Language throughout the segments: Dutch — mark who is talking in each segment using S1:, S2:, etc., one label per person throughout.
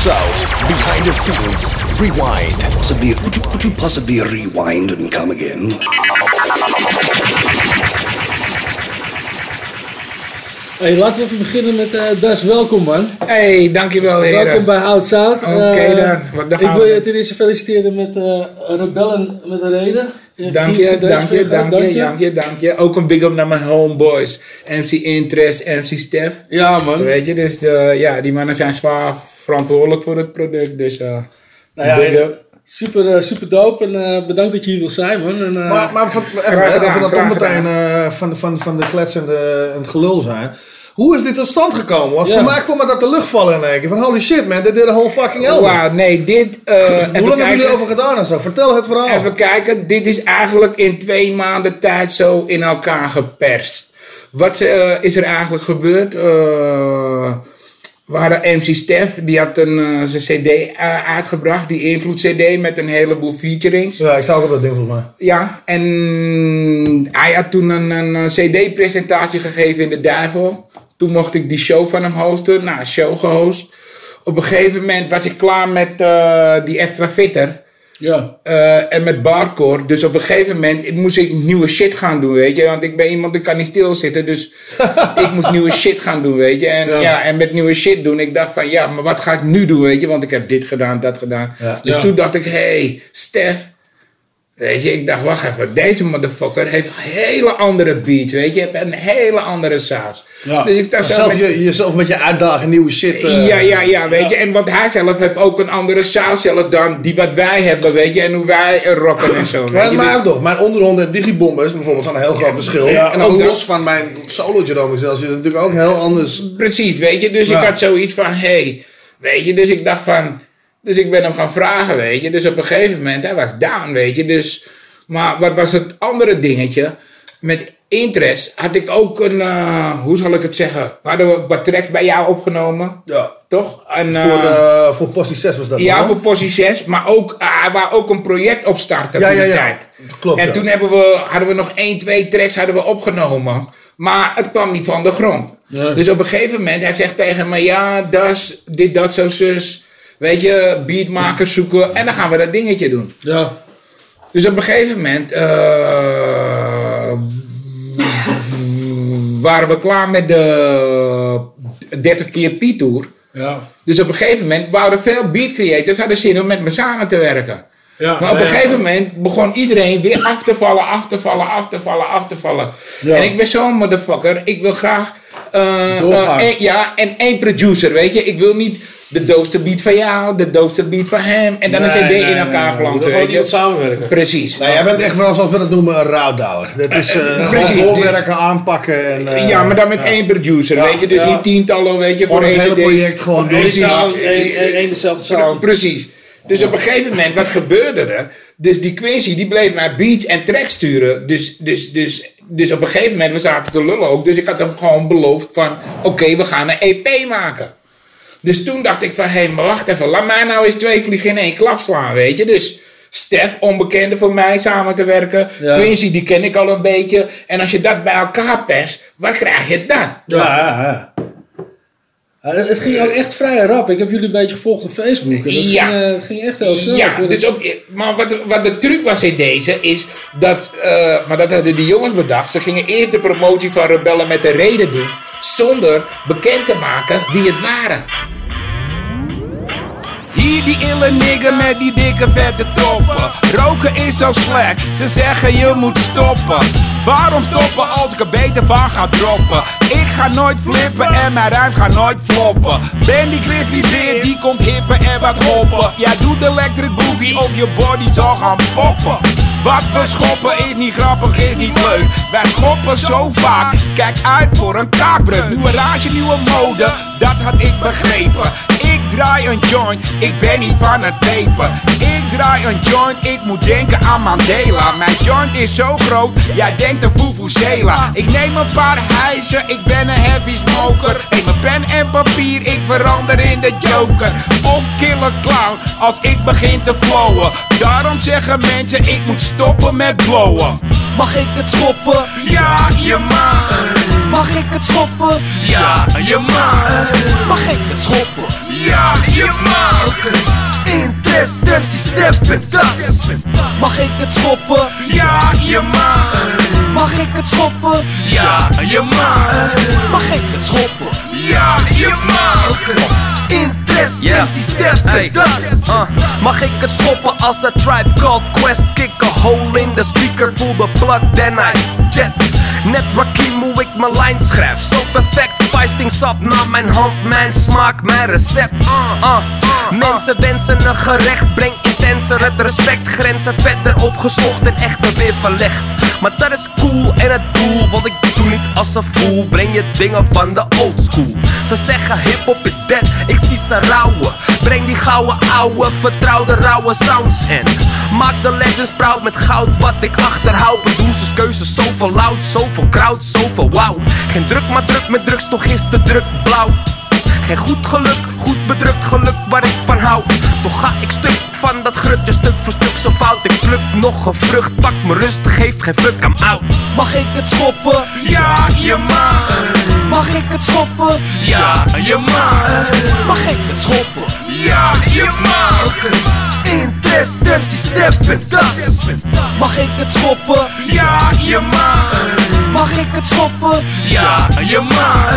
S1: Behind the scenes, rewind.
S2: Possibly, could you, could you possibly rewind and come again?
S3: Hey, laten we even beginnen met eh Das. Welkom man.
S4: Hey, dankjewel heren.
S3: Welkom bij Oud Zout.
S4: Oké,
S3: Eh,
S4: dan. Wat- dan
S3: ik wil je ten eerste feliciteren met eh Rebellen met een reden. hebt
S4: Dank je, dank je,
S3: gehad,
S4: dank je, dank je, dank je. Ook een big up naar mijn homeboys. MC Interest, MC Stef.
S3: Ja man.
S4: Weet je, dus ja, die mannen zijn zwaar verantwoordelijk voor het product. Dus
S3: Nou ja,
S4: big up.
S3: Super, eh, super dope en eh, bedankt dat je hier wil zijn man. En, eh,
S5: Maar, maar van, even, even dat toch meteen eh, van, van, van de klets en, de, en het gelul zijn. Hoe is dit tot stand gekomen? Want
S3: Ja.
S5: voor mij kwam het uit de lucht vallen in één keer. Van holy shit man, dit did a whole fucking album.
S4: Wauw, nee, dit... eh,
S5: Hoe lang hebben jullie over gedaan en zo? Vertel het verhaal.
S4: Even kijken, dit is eigenlijk in twee maanden tijd zo in elkaar geperst. Wat is er eigenlijk gebeurd? Eh, we hadden MC Stef, die had een, eh, zijn CD eh, uitgebracht, die Invloed CD met een heleboel featurings.
S5: Ja, ik sta ook dat ding volgens mij.
S4: Ja, en hij had toen een, een CD-presentatie gegeven in de Duivel. Toen mocht ik die show van hem hosten. Nou, show gehost. Op een gegeven moment was ik klaar met eh, die extra fitter.
S3: Ja.
S4: Eh, en met barcore. Dus op een gegeven moment moest ik nieuwe shit gaan doen, weet je. Want ik ben iemand, ik kan niet stilzitten. Dus ik moest nieuwe shit gaan doen, weet je. En, ja. en met nieuwe shit doen, ik dacht van, ja, maar wat ga ik nu doen, weet je. Want ik heb dit gedaan, dat gedaan.
S5: Ja.
S4: Dus toen dacht ik, hé, hey, Stef. Weet je, ik dacht, wacht even, deze motherfucker heeft een hele andere beat, weet je. Een hele andere saus.
S3: Ja.
S4: Dus ik
S5: Zelf
S4: met-
S5: je, jezelf met je uitdagen, nieuwe shit. eh,
S4: ja, ja, ja, weet je. En want hij zelf heeft ook een andere saus zelf dan die wat wij hebben, weet je. En hoe wij rocken en zo.
S5: Maar, maar
S4: Dus-
S5: ook nog, mijn onderhonden en digibombers bijvoorbeeld zijn een heel groot verschil.
S3: Ja,
S5: en dan
S4: ook dat.
S5: los van mijn solo Jerome zelfs is het natuurlijk ook heel anders.
S4: Precies, weet je. Dus
S5: Ja.
S4: ik had zoiets van, hé, hey, weet je. Dus ik dacht van, dus ik ben hem gaan vragen, weet je. Dus op een gegeven moment, hij was down, weet je. Dus, maar wat was het andere dingetje? Met interest had ik ook een, eh, hoe zal ik het zeggen? We hadden wat tracks bij jou opgenomen,
S5: Ja.
S4: toch? En,
S5: Voor,
S4: eh,
S5: eh voor Postie 6 was dat.
S4: Ja, voor Possie 6, maar ook, uh, hij wou ook een project opstarten
S5: Ja,
S4: toen
S5: ja,
S4: die
S5: ja.
S4: tijd.
S5: Klopt,
S4: En
S5: ja.
S4: toen hebben we, hadden we nog één, twee tracks hadden we opgenomen. Maar het kwam niet van de grond.
S3: Ja.
S4: Dus op een gegeven moment, hij zegt tegen me, ja, dat is dit, dat, zo, zus. Weet je, beatmakers zoeken en dan gaan we dat dingetje doen.
S3: Ja.
S4: Dus op een gegeven moment eh, waren we klaar met de 30 keer P-tour.
S3: Ja.
S4: Dus op een gegeven moment wouden veel beat creators hadden zin om met me samen te werken.
S3: Ja,
S4: maar op een
S3: ja.
S4: gegeven moment begon iedereen weer af te vallen, af te vallen, af te vallen, af te vallen.
S3: Ja.
S4: En ik ben zo'n motherfucker. Ik wil graag. één- ja, en één producer, weet je. Ik wil niet de doopste beat van jou, de doopste beat van hem. En dan
S3: Nee,
S4: CD
S3: nee,
S4: in
S3: nee,
S4: elkaar
S3: nee. Gewoon
S4: weet je.
S3: samenwerken.
S4: Precies.
S5: Nou, jij bent echt wel, zoals we dat noemen, een rouwdouwer. Dat is eh gewoon
S4: Precies.
S5: doorwerken, aanpakken. En, eh,
S4: ja, maar dan met één producer,
S5: Ja.
S4: weet je. Dus
S3: Ja.
S4: niet tientallen, weet je,
S5: Gewoon
S4: voor
S5: het hele
S4: CD.
S5: project gewoon doen.
S3: Eén dezelfde sound.
S4: Precies. Dus op een gegeven moment, wat gebeurde er? Dus die Quincy, die bleef naar beats en tracks sturen. Dus, dus, dus, dus op een gegeven moment, we zaten te lullen ook. Dus ik had hem gewoon beloofd van, oké, we gaan een EP maken. Dus toen dacht ik van, hé, maar wacht even. Laat mij nou eens twee vliegen in één klap slaan, weet je. Dus Stef, onbekende voor mij, samen te werken.
S3: Ja.
S4: Quincy, die ken ik al een beetje. En als je dat bij elkaar perst, wat krijg je dan?
S3: Ja, ja, het- ging ook echt vrij rap. Ik heb jullie een beetje gevolgd op Facebook. En dat
S4: Ja.
S3: ging, eh, het ging echt heel snel.
S4: Ja, dus op, maar wat, wat de truc was in deze is dat, eh, maar dat hadden die jongens bedacht. Ze gingen eerst de promotie van Rebellen met de reden doen, zonder bekend te maken wie het waren.
S6: Hier die ille nigger met die dikke vette toppen. Roken is zo slecht, ze zeggen je moet stoppen. Waarom stoppen als ik er beter van ga droppen? Ik ga nooit flippen en mijn ruim gaat nooit floppen. Ben die weer, die komt hippen en wat hoppen. Jij doet electric boogie of je body zal gaan poppen. Wat we schoppen is niet grappig, is niet leuk. Wij schoppen zo vaak, kijk uit voor een kaakbreuk. Nieuwe rage, nieuwe mode, dat had ik begrepen. Ik draai een joint, ik ben niet van het vapen. Ik
S7: draai een joint, ik moet denken aan Mandela. Mijn joint is zo groot, jij denkt een Vuvuzela. Ik neem een paar huizen, ik ben een heavy smoker. Neem mijn pen en papier, ik verander in de joker. Of killer clown, als ik begin te flowen. Daarom zeggen mensen, ik moet stoppen met blowen.
S8: Mag ik het schoppen?
S7: Ja, je mag.
S8: Mag ik het schoppen?
S7: Ja, je mag.
S8: Mag ik het schoppen?
S7: Ja, je mag.
S8: Interest, MC, step en. Mag ik het schoppen?
S7: Ja, je mag.
S8: Mag ik het schoppen?
S7: Ja, je mag.
S8: Mag ik het schoppen?
S7: Ja, je mag.
S8: Interest,
S9: Yeah.
S8: MC,
S9: Hey.
S8: das.
S9: Uh, mag ik het stoppen als a tribe called Quest? Kick a hole in the speaker, pull the plug, then I jet. Net Rakim hoe ik mijn lijn schrijf. Zo perfect, feisting sap naar mijn hand, mijn smaak, mijn recept. Uh, uh, Mensen wensen een gerecht, breng het respect. Grenzen verder opgezocht en echter weer verlegd. Maar dat is cool en het doel, want ik doe niet als een fool. Breng je dingen van de old school. Ze zeggen hip-hop is dead, ik zie ze rouwen. Breng die gouden ouwe, vertrouwde rauwe sounds en Maak de legends proud met goud wat ik achterhoud Producers keuzes, zoveel loud, zoveel crowd, zoveel wow Geen druk maar druk met drugs, toch is de druk blauw geen goed geluk, goed bedrukt geluk waar ik van hou Ik pluk nog een vrucht, pak me rust, geef geen fuck, I'm out
S8: Mag ik het schoppen?
S7: Ja, je mag.
S8: Mag ik het schoppen?
S7: Ja, je mag.
S8: Mag ik het schoppen?
S7: Ja, je mag.
S8: Interest, MC, step en das. Mag ik het schoppen?
S7: Ja, je mag.
S8: Mag ik het schoppen?
S7: Ja, je mag.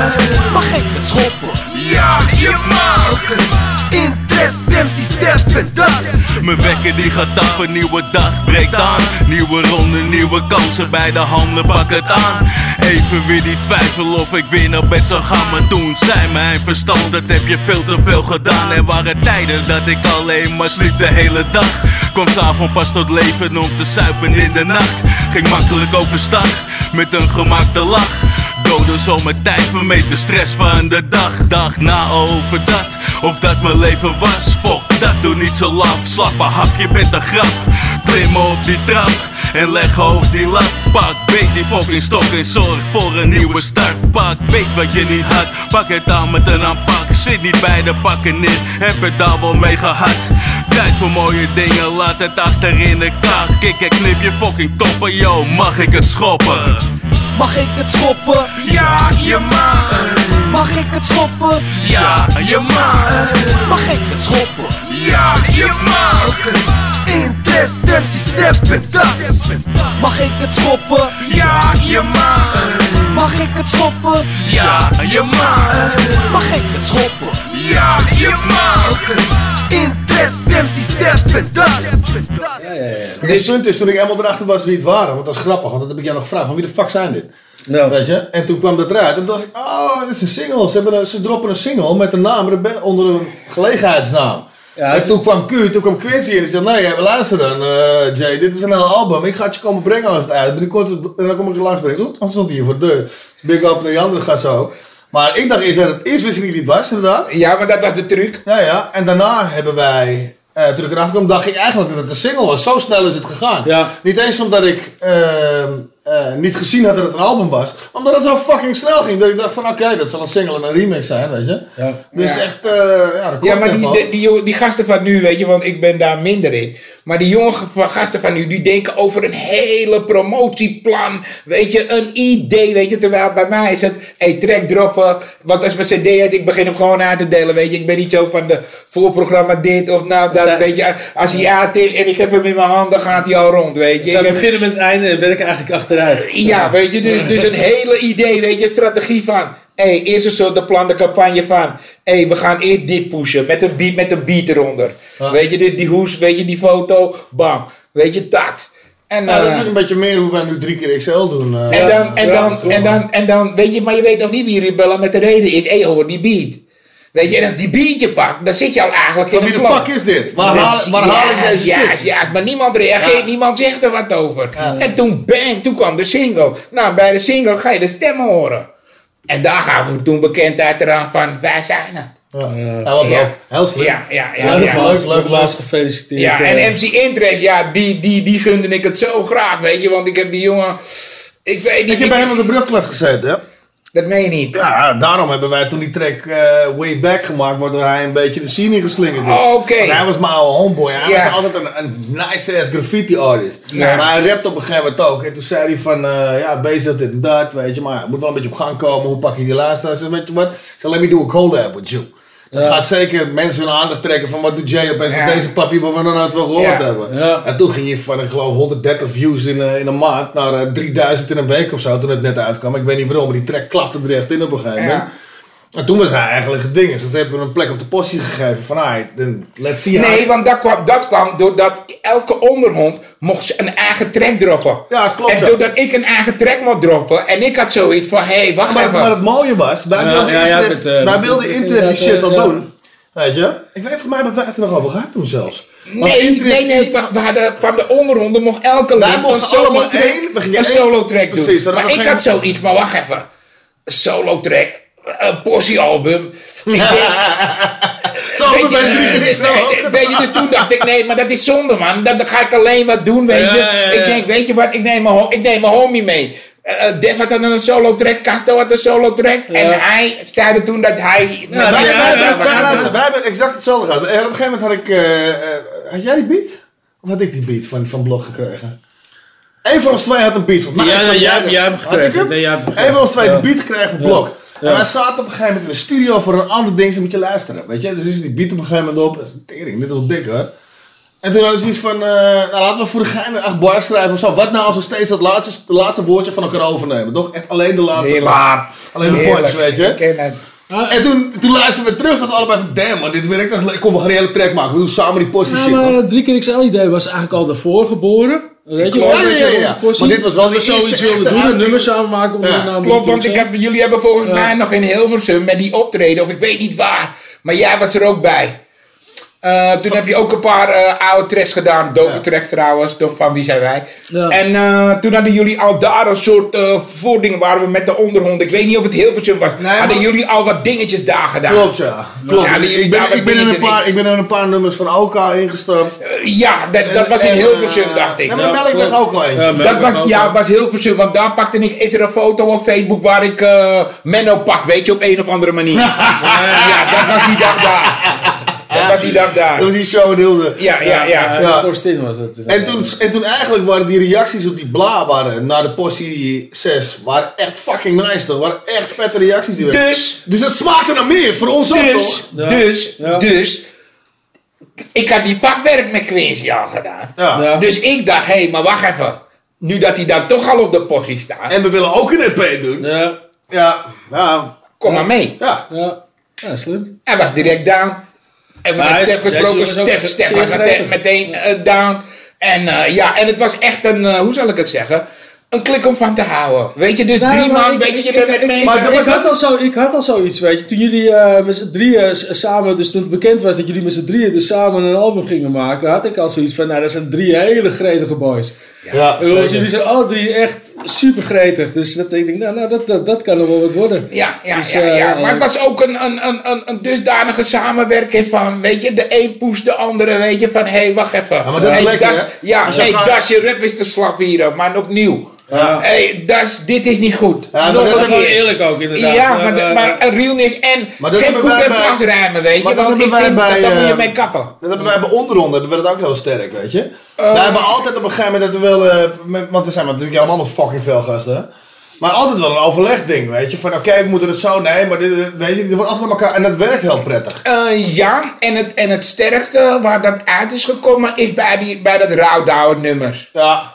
S8: Mag ik het schoppen?
S7: Ja, je mag.
S8: Interest, MC, step en das.
S10: Mijn wekker die gaat af, een nieuwe dag breekt aan. Nieuwe ronde, nieuwe kansen, bij de handen pak het aan. Even weer die twijfel of ik weer naar bed zou gaan Maar toen zei mijn verstand, dat heb je veel te veel gedaan. Er waren tijden dat ik alleen maar sliep de hele dag. Kwam s'avonds pas tot leven om te suipen in de nacht. Ging makkelijk overstag, met een gemaakte lach. Doden zo mijn tijd vermeed de stress van de dag. Dag na over dat, of dat mijn leven was. Fok, dat doe niet zo laf. Slappe hap, je bent een grap. Klimmen op die trap en leg hoog die lat Pak, beet die fucking stok en zorg voor een nieuwe start. Pak, weet wat je niet had, pak het aan met een aanpak. Zit niet bij de pakken neer, heb het daar wel mee gehad. Tijd voor mooie dingen, laat het achter in de kar Kik en knip je fucking toppen, yo, mag ik het schoppen?
S8: Mag ik het schoppen?
S7: Ja, je mag.
S8: Mag ik het schoppen?
S7: Ja, je mag.
S8: Mag ik het schoppen?
S7: Ja, je mag.
S8: MC, step en das. Mag ik het schoppen?
S7: Ja, je mag.
S8: Mag ik het schoppen?
S7: Ja, je mag.
S8: Mag ik het schoppen?
S7: Ja, je mag.
S8: Interest, MC, step en das.
S5: Het punt is, toen ik eenmaal erachter was wie het waren, want dat is grappig, want dat heb ik jou nog gevraagd, van wie de fuck zijn dit? Weet je? En toen kwam dat eruit en toen dacht ik, oh, dit is een single. Ze, hebben een, ze droppen een single met een naam Rebe- onder een gelegenheidsnaam.
S3: Ja,
S5: en toen kwam Q, toen kwam Quincy en die zei, nee, ja, luister dan, eh, Jay, dit is een heel album. Ik ga het je komen brengen als het uit. Binnenkort, en dan kom ik je langsbrengen. Toen toen stond hij hier voor de deur. Dus big up naar die andere gasten ook. Maar ik dacht eerst dat het, eerst wist ik niet wie het was, inderdaad.
S4: Ja, maar dat was de truc.
S5: Ja, ja. En daarna hebben wij, eh, toen ik erachter kwam, dacht ik eigenlijk dat het een single was. Zo snel is het gegaan.
S3: Ja.
S5: Niet eens omdat ik ehm, eh, niet gezien had dat het een album was. Omdat het zo fucking snel ging. Dat ik dacht van oké, dat zal een single en een remix zijn, weet je.
S3: Ja.
S5: Dus
S4: Ja.
S5: echt, eh ja, dat
S4: Ja, maar die, die, die, die gasten van nu, weet je, want ik ben daar minder in. Maar die jonge ge- gasten van nu, die denken over een hele promotieplan. Weet je, een idee, weet je. Terwijl bij mij is het, hey, track droppen. Want als mijn cd uit, ik begin hem gewoon aan te delen, weet je. Ik ben niet zo van de voorprogramma dit of nou dat, weet je. Als hij uit is en ik heb hem in mijn hand, dan gaat hij al rond, weet je.
S3: Zij
S4: Ik heb-
S3: beginnen met het einde en werken eigenlijk achteruit.
S4: ja, weet je, dus, dus een hele idee, weet je, strategie van. Hey, eerst een soort de plan, de campagne van. Hé, hey, we gaan eerst dit pushen met een beat, met een beat eronder. Weet je, dus die hoes, weet je, die foto, bam. Weet je, tax. En,
S5: Ja, dat
S4: eh,
S5: is een beetje meer hoe wij nu drie keer XL doen. eh.
S4: en dan, en
S3: ja,
S4: dan, en dan, en dan, weet je, maar je weet nog niet wie Rebella met de reden is. Hé, hey, hoor, die beat. Weet je, en als die beatje pakt, dan zit je al eigenlijk in
S5: Van wie de fuck is dit? Waar,
S4: Dus
S5: haal, waar haal ik
S4: ja,
S5: deze
S4: ja,
S5: shit?
S4: Ja, maar niemand reageert,
S5: Ja.
S4: niemand zegt er wat over. En toen bang, toen kwam de single. Nou, bij de single ga je de stemmen horen. En daar gaan we toen bekendheid eraan van, wij zijn het.
S5: Ja, ja. Heel slim.
S4: Ja, ja, ja.
S5: Leuk,
S4: ja.
S5: leuk, leuk,
S3: gefeliciteerd.
S4: Ja,
S3: eh.
S4: en MC Interest, ja, die, die, die gunde ik het zo graag, weet je. Want ik heb die jongen... Ik weet niet...
S5: Ik heb bij hem op de brugklas gezeten, hè?
S4: Dat meen je niet.
S5: Ja, daarom hebben wij toen die track eh, Way Back gemaakt, waardoor hij een beetje de scene ingeslingerd is.
S4: Oh, oké.
S5: Hij was mijn oude homeboy. Hij
S4: Ja.
S5: was altijd een, een nice-ass graffiti artist.
S4: Ja.
S5: Maar hij rapt op een gegeven moment ook. En toen zei hij van, eh, ja, bezig dit en dat, weet je. Maar hij moet wel een beetje op gang komen. Hoe pak je die zei, weet je wat? Zei, let me do a collab with you. Dat gaat zeker mensen hun aandacht trekken van wat doet Jay opeens
S4: Ja.
S5: met deze papi waar we nog nooit wel gehoord
S4: Ja.
S5: hebben.
S3: Ja.
S5: En toen ging je van, ik geloof, 130 views in, eh, in een maand naar eh, 3000 in een week of zo toen het net uitkwam. Ik weet niet waarom, maar die track klapte er echt in op een gegeven moment. En toen was hij eigenlijk geding. Dus toen hebben we een plek op de postie gegeven van, ah, let's see how-
S4: Nee, want dat kwam, dat kwam doordat elke onderhond mocht een eigen track droppen.
S5: Ja, klopt,
S4: En
S5: ja.
S4: doordat ik een eigen track mocht droppen en ik had zoiets van, hé, hey, wacht
S5: Maar,
S4: even.
S5: maar het mooie was, wij
S3: Ja,
S5: wilden
S3: ja, ja,
S5: interest,
S3: eh,
S5: wij wilden
S3: interest
S5: interest die shit al
S3: ja.
S5: doen. Weet je? Ik weet, voor mij hebben wij het er nog over gehad toen zelfs. Want
S4: Nee,
S5: interest-
S4: nee, nee, we, we hadden van de onderhonden mocht elke lid een
S5: mochten
S4: solo
S5: allemaal
S4: track,
S5: één, we gingen
S4: een solo track doen.
S5: Precies, zodat
S4: maar ik
S5: geen-
S4: had zoiets, maar wacht even. Een solo track, een portie album. Ik denk,
S5: Zo
S4: weet je, eh, weet je, dus toen dacht ik, nee, maar dat is zonde, man. Dan, dan ga ik alleen wat doen, weet je.
S3: ja, ja.
S4: Ik denk, weet je wat, ik neem mijn, ik neem mijn homie mee. Eh, eh, Def had dan een solo track, Casto had een solo track. En hij zei toen dat hij...
S3: Ja,
S5: Wij,
S3: ja,
S5: wij,
S3: ja,
S5: wij,
S3: ja,
S5: wij,
S3: ja.
S5: luister, wij hebben exact hetzelfde gehad. En op een gegeven moment had ik... eh, eh, had jij die beat? Of had ik die beat van, van Blog gekregen? Eén van ons twee had een beat van mij.
S3: Ja, nee, jij
S5: jij-
S3: hebt- jij hebt
S5: had
S3: gekregen.
S5: ik hem?
S3: Nee, jij hebt
S5: Eén van ons twee
S3: Ja.
S5: de beat gekregen van Blog.
S3: Ja.
S5: En wij zaten op een gegeven moment in de studio voor een ander ding. Ze moet je luisteren. Weet je? Dus is die beat op een gegeven moment op. Dat is een tering. Dit is wel dik hoor. En toen hadden ze iets van, eh, nou laten we voor de gein acht bars schrijven of zo. Wat nou als we steeds het laatste, het laatste woordje van elkaar overnemen? Toch? Echt alleen de laatste
S4: Heerlijk.
S5: bar. Alleen de
S4: Heerlijk.
S5: punch, weet je?
S4: Ik ken het.
S5: En toen, toen luisterden we terug, dat we allebei van, damn man, dit werkt echt lekker. Kom, we gaan een hele track maken. We doen samen die postie
S3: Ja, maar drie keer XL idee was eigenlijk al daarvoor geboren. Weet je wel?
S5: Ja, ja, ja. Maar dit was wel
S3: Dat
S5: de
S3: we zoiets
S5: eerste
S3: wilden doen. Een
S5: uiting.
S3: nummer samen maken om
S5: Ja.
S3: de naam
S4: Klopt, want ik heb, jullie hebben volgens
S3: Ja.
S4: mij nog in Hilversum met die optreden, of ik weet niet waar, maar jij was er ook bij. Eh, toen heb je ook een paar eh, oude tracks gedaan, dope
S5: Ja.
S4: tracks trouwens, van wie zijn wij.
S3: Ja.
S4: En eh, toen hadden jullie al daar een soort eh voordingen waren we met de onderhond. Ik weet niet of het Hilversum was.
S5: Nee,
S4: hadden
S5: maar-
S4: jullie al wat dingetjes daar gedaan?
S5: Klopt, ja. Klopt.
S4: Ja,
S5: ik, ben, ik, ben in een paar, ik ben in een paar nummers van OK ingestapt.
S4: Ja, dat, dat was in
S5: En,
S4: Hilversum, dacht ik.
S5: Ja, Melkweg
S3: klopt.
S5: ook wel.
S3: Ja,
S4: Dat was, ja, was Hilversum, want daar pakte ik, is er een foto op Facebook waar ik eh, Menno pak, weet je, op een of andere manier. ja, dat was die dag daar. Dat was die dag daar.
S5: Dat was die show in Hilde.
S4: Ja, ja, ja.
S3: Ja,
S5: Ja.
S3: voor Stin was het.
S5: En toen, en toen eigenlijk waren die reacties op die bla waren, na de postie 6, waren echt fucking nice toch? Waren echt vette reacties die werden.
S4: Dus,
S5: Dus dat smaakte naar meer, voor ons ook
S4: dus,
S5: toch?
S3: Ja.
S4: dus,
S3: Ja.
S4: dus, ik had die vakwerk met Quincy al gedaan.
S5: Ja.
S3: Ja.
S4: Dus ik dacht, hé, hey, maar wacht even. Nu dat hij dan toch al op de postie staat,
S5: En we willen ook een EP doen.
S3: Ja,
S5: Ja, ja,
S4: kom maar mee.
S5: ja.
S3: ja. Ja, slim.
S4: Hij was direct down. En met Stef gesproken, Stef, Stef was meteen, meteen eh, down. En eh, ja, en het was echt een, eh, hoe zal ik het zeggen? Een klik om van te houden. Weet je, dus
S3: Nee,
S4: drie man,
S3: ik-
S4: weet je,
S3: ik-
S4: je bent
S3: ik-
S4: met mensen.
S3: Maar
S5: Maar
S3: ik, had al zo, ik had al zoiets, weet je. Toen jullie eh, met z'n drieën samen, dus toen het bekend was dat jullie met z'n drieën dus samen een album gingen maken, had ik al zoiets van, nou, dat zijn drie hele gretige boys.
S5: Ja,
S3: jullie zijn alle drie echt super gretig. Dus dat, ik denk, nou, nou dat, dat, dat kan nog wel wat worden.
S4: Ja, ja,
S3: Dus,
S4: ja,
S3: eh,
S4: ja. Maar het was ook een, een, een, een, een dusdanige samenwerking van, weet je, de een poest de andere, weet je, van, hé, hey, wacht even.
S5: maar dat is
S4: hey,
S5: lekker,
S4: das-
S5: hè?
S4: Ja, hey,
S5: gaat-
S4: das, je rap is te slap hier, maar opnieuw.
S3: Ja.
S4: hey, das, dit is niet goed.
S5: Ja, maar
S4: Nog
S5: dat
S4: een
S5: is
S3: gewoon
S4: keer.
S3: eerlijk ook, inderdaad.
S4: Ja, maar, maar een realness en
S5: Maar dat
S4: geen
S5: wij
S4: en
S5: bij-
S4: plasruimen, weet je.
S5: dat
S4: Want
S5: hebben
S4: ik vind,
S5: bij,
S4: dat, daar moet je
S5: eh,
S4: mee kappen.
S5: Dat hebben wij bij onderronden, hebben we dat ook heel sterk, weet je.
S4: Oh.
S5: wij hebben altijd op een gegeven moment dat we wel, eh, met- want er zijn natuurlijk allemaal nog fucking veel gasten. Maar altijd wel een overlegding, weet je. Van oké, we moeten het zo, nee, maar dit, eh, weet je, er wordt altijd elkaar, en dat werkt heel prettig.
S4: Eh, ja, en het, en het sterkste waar dat uit is gekomen is bij, die, bij dat rouwdouwen nummer.
S5: Ja.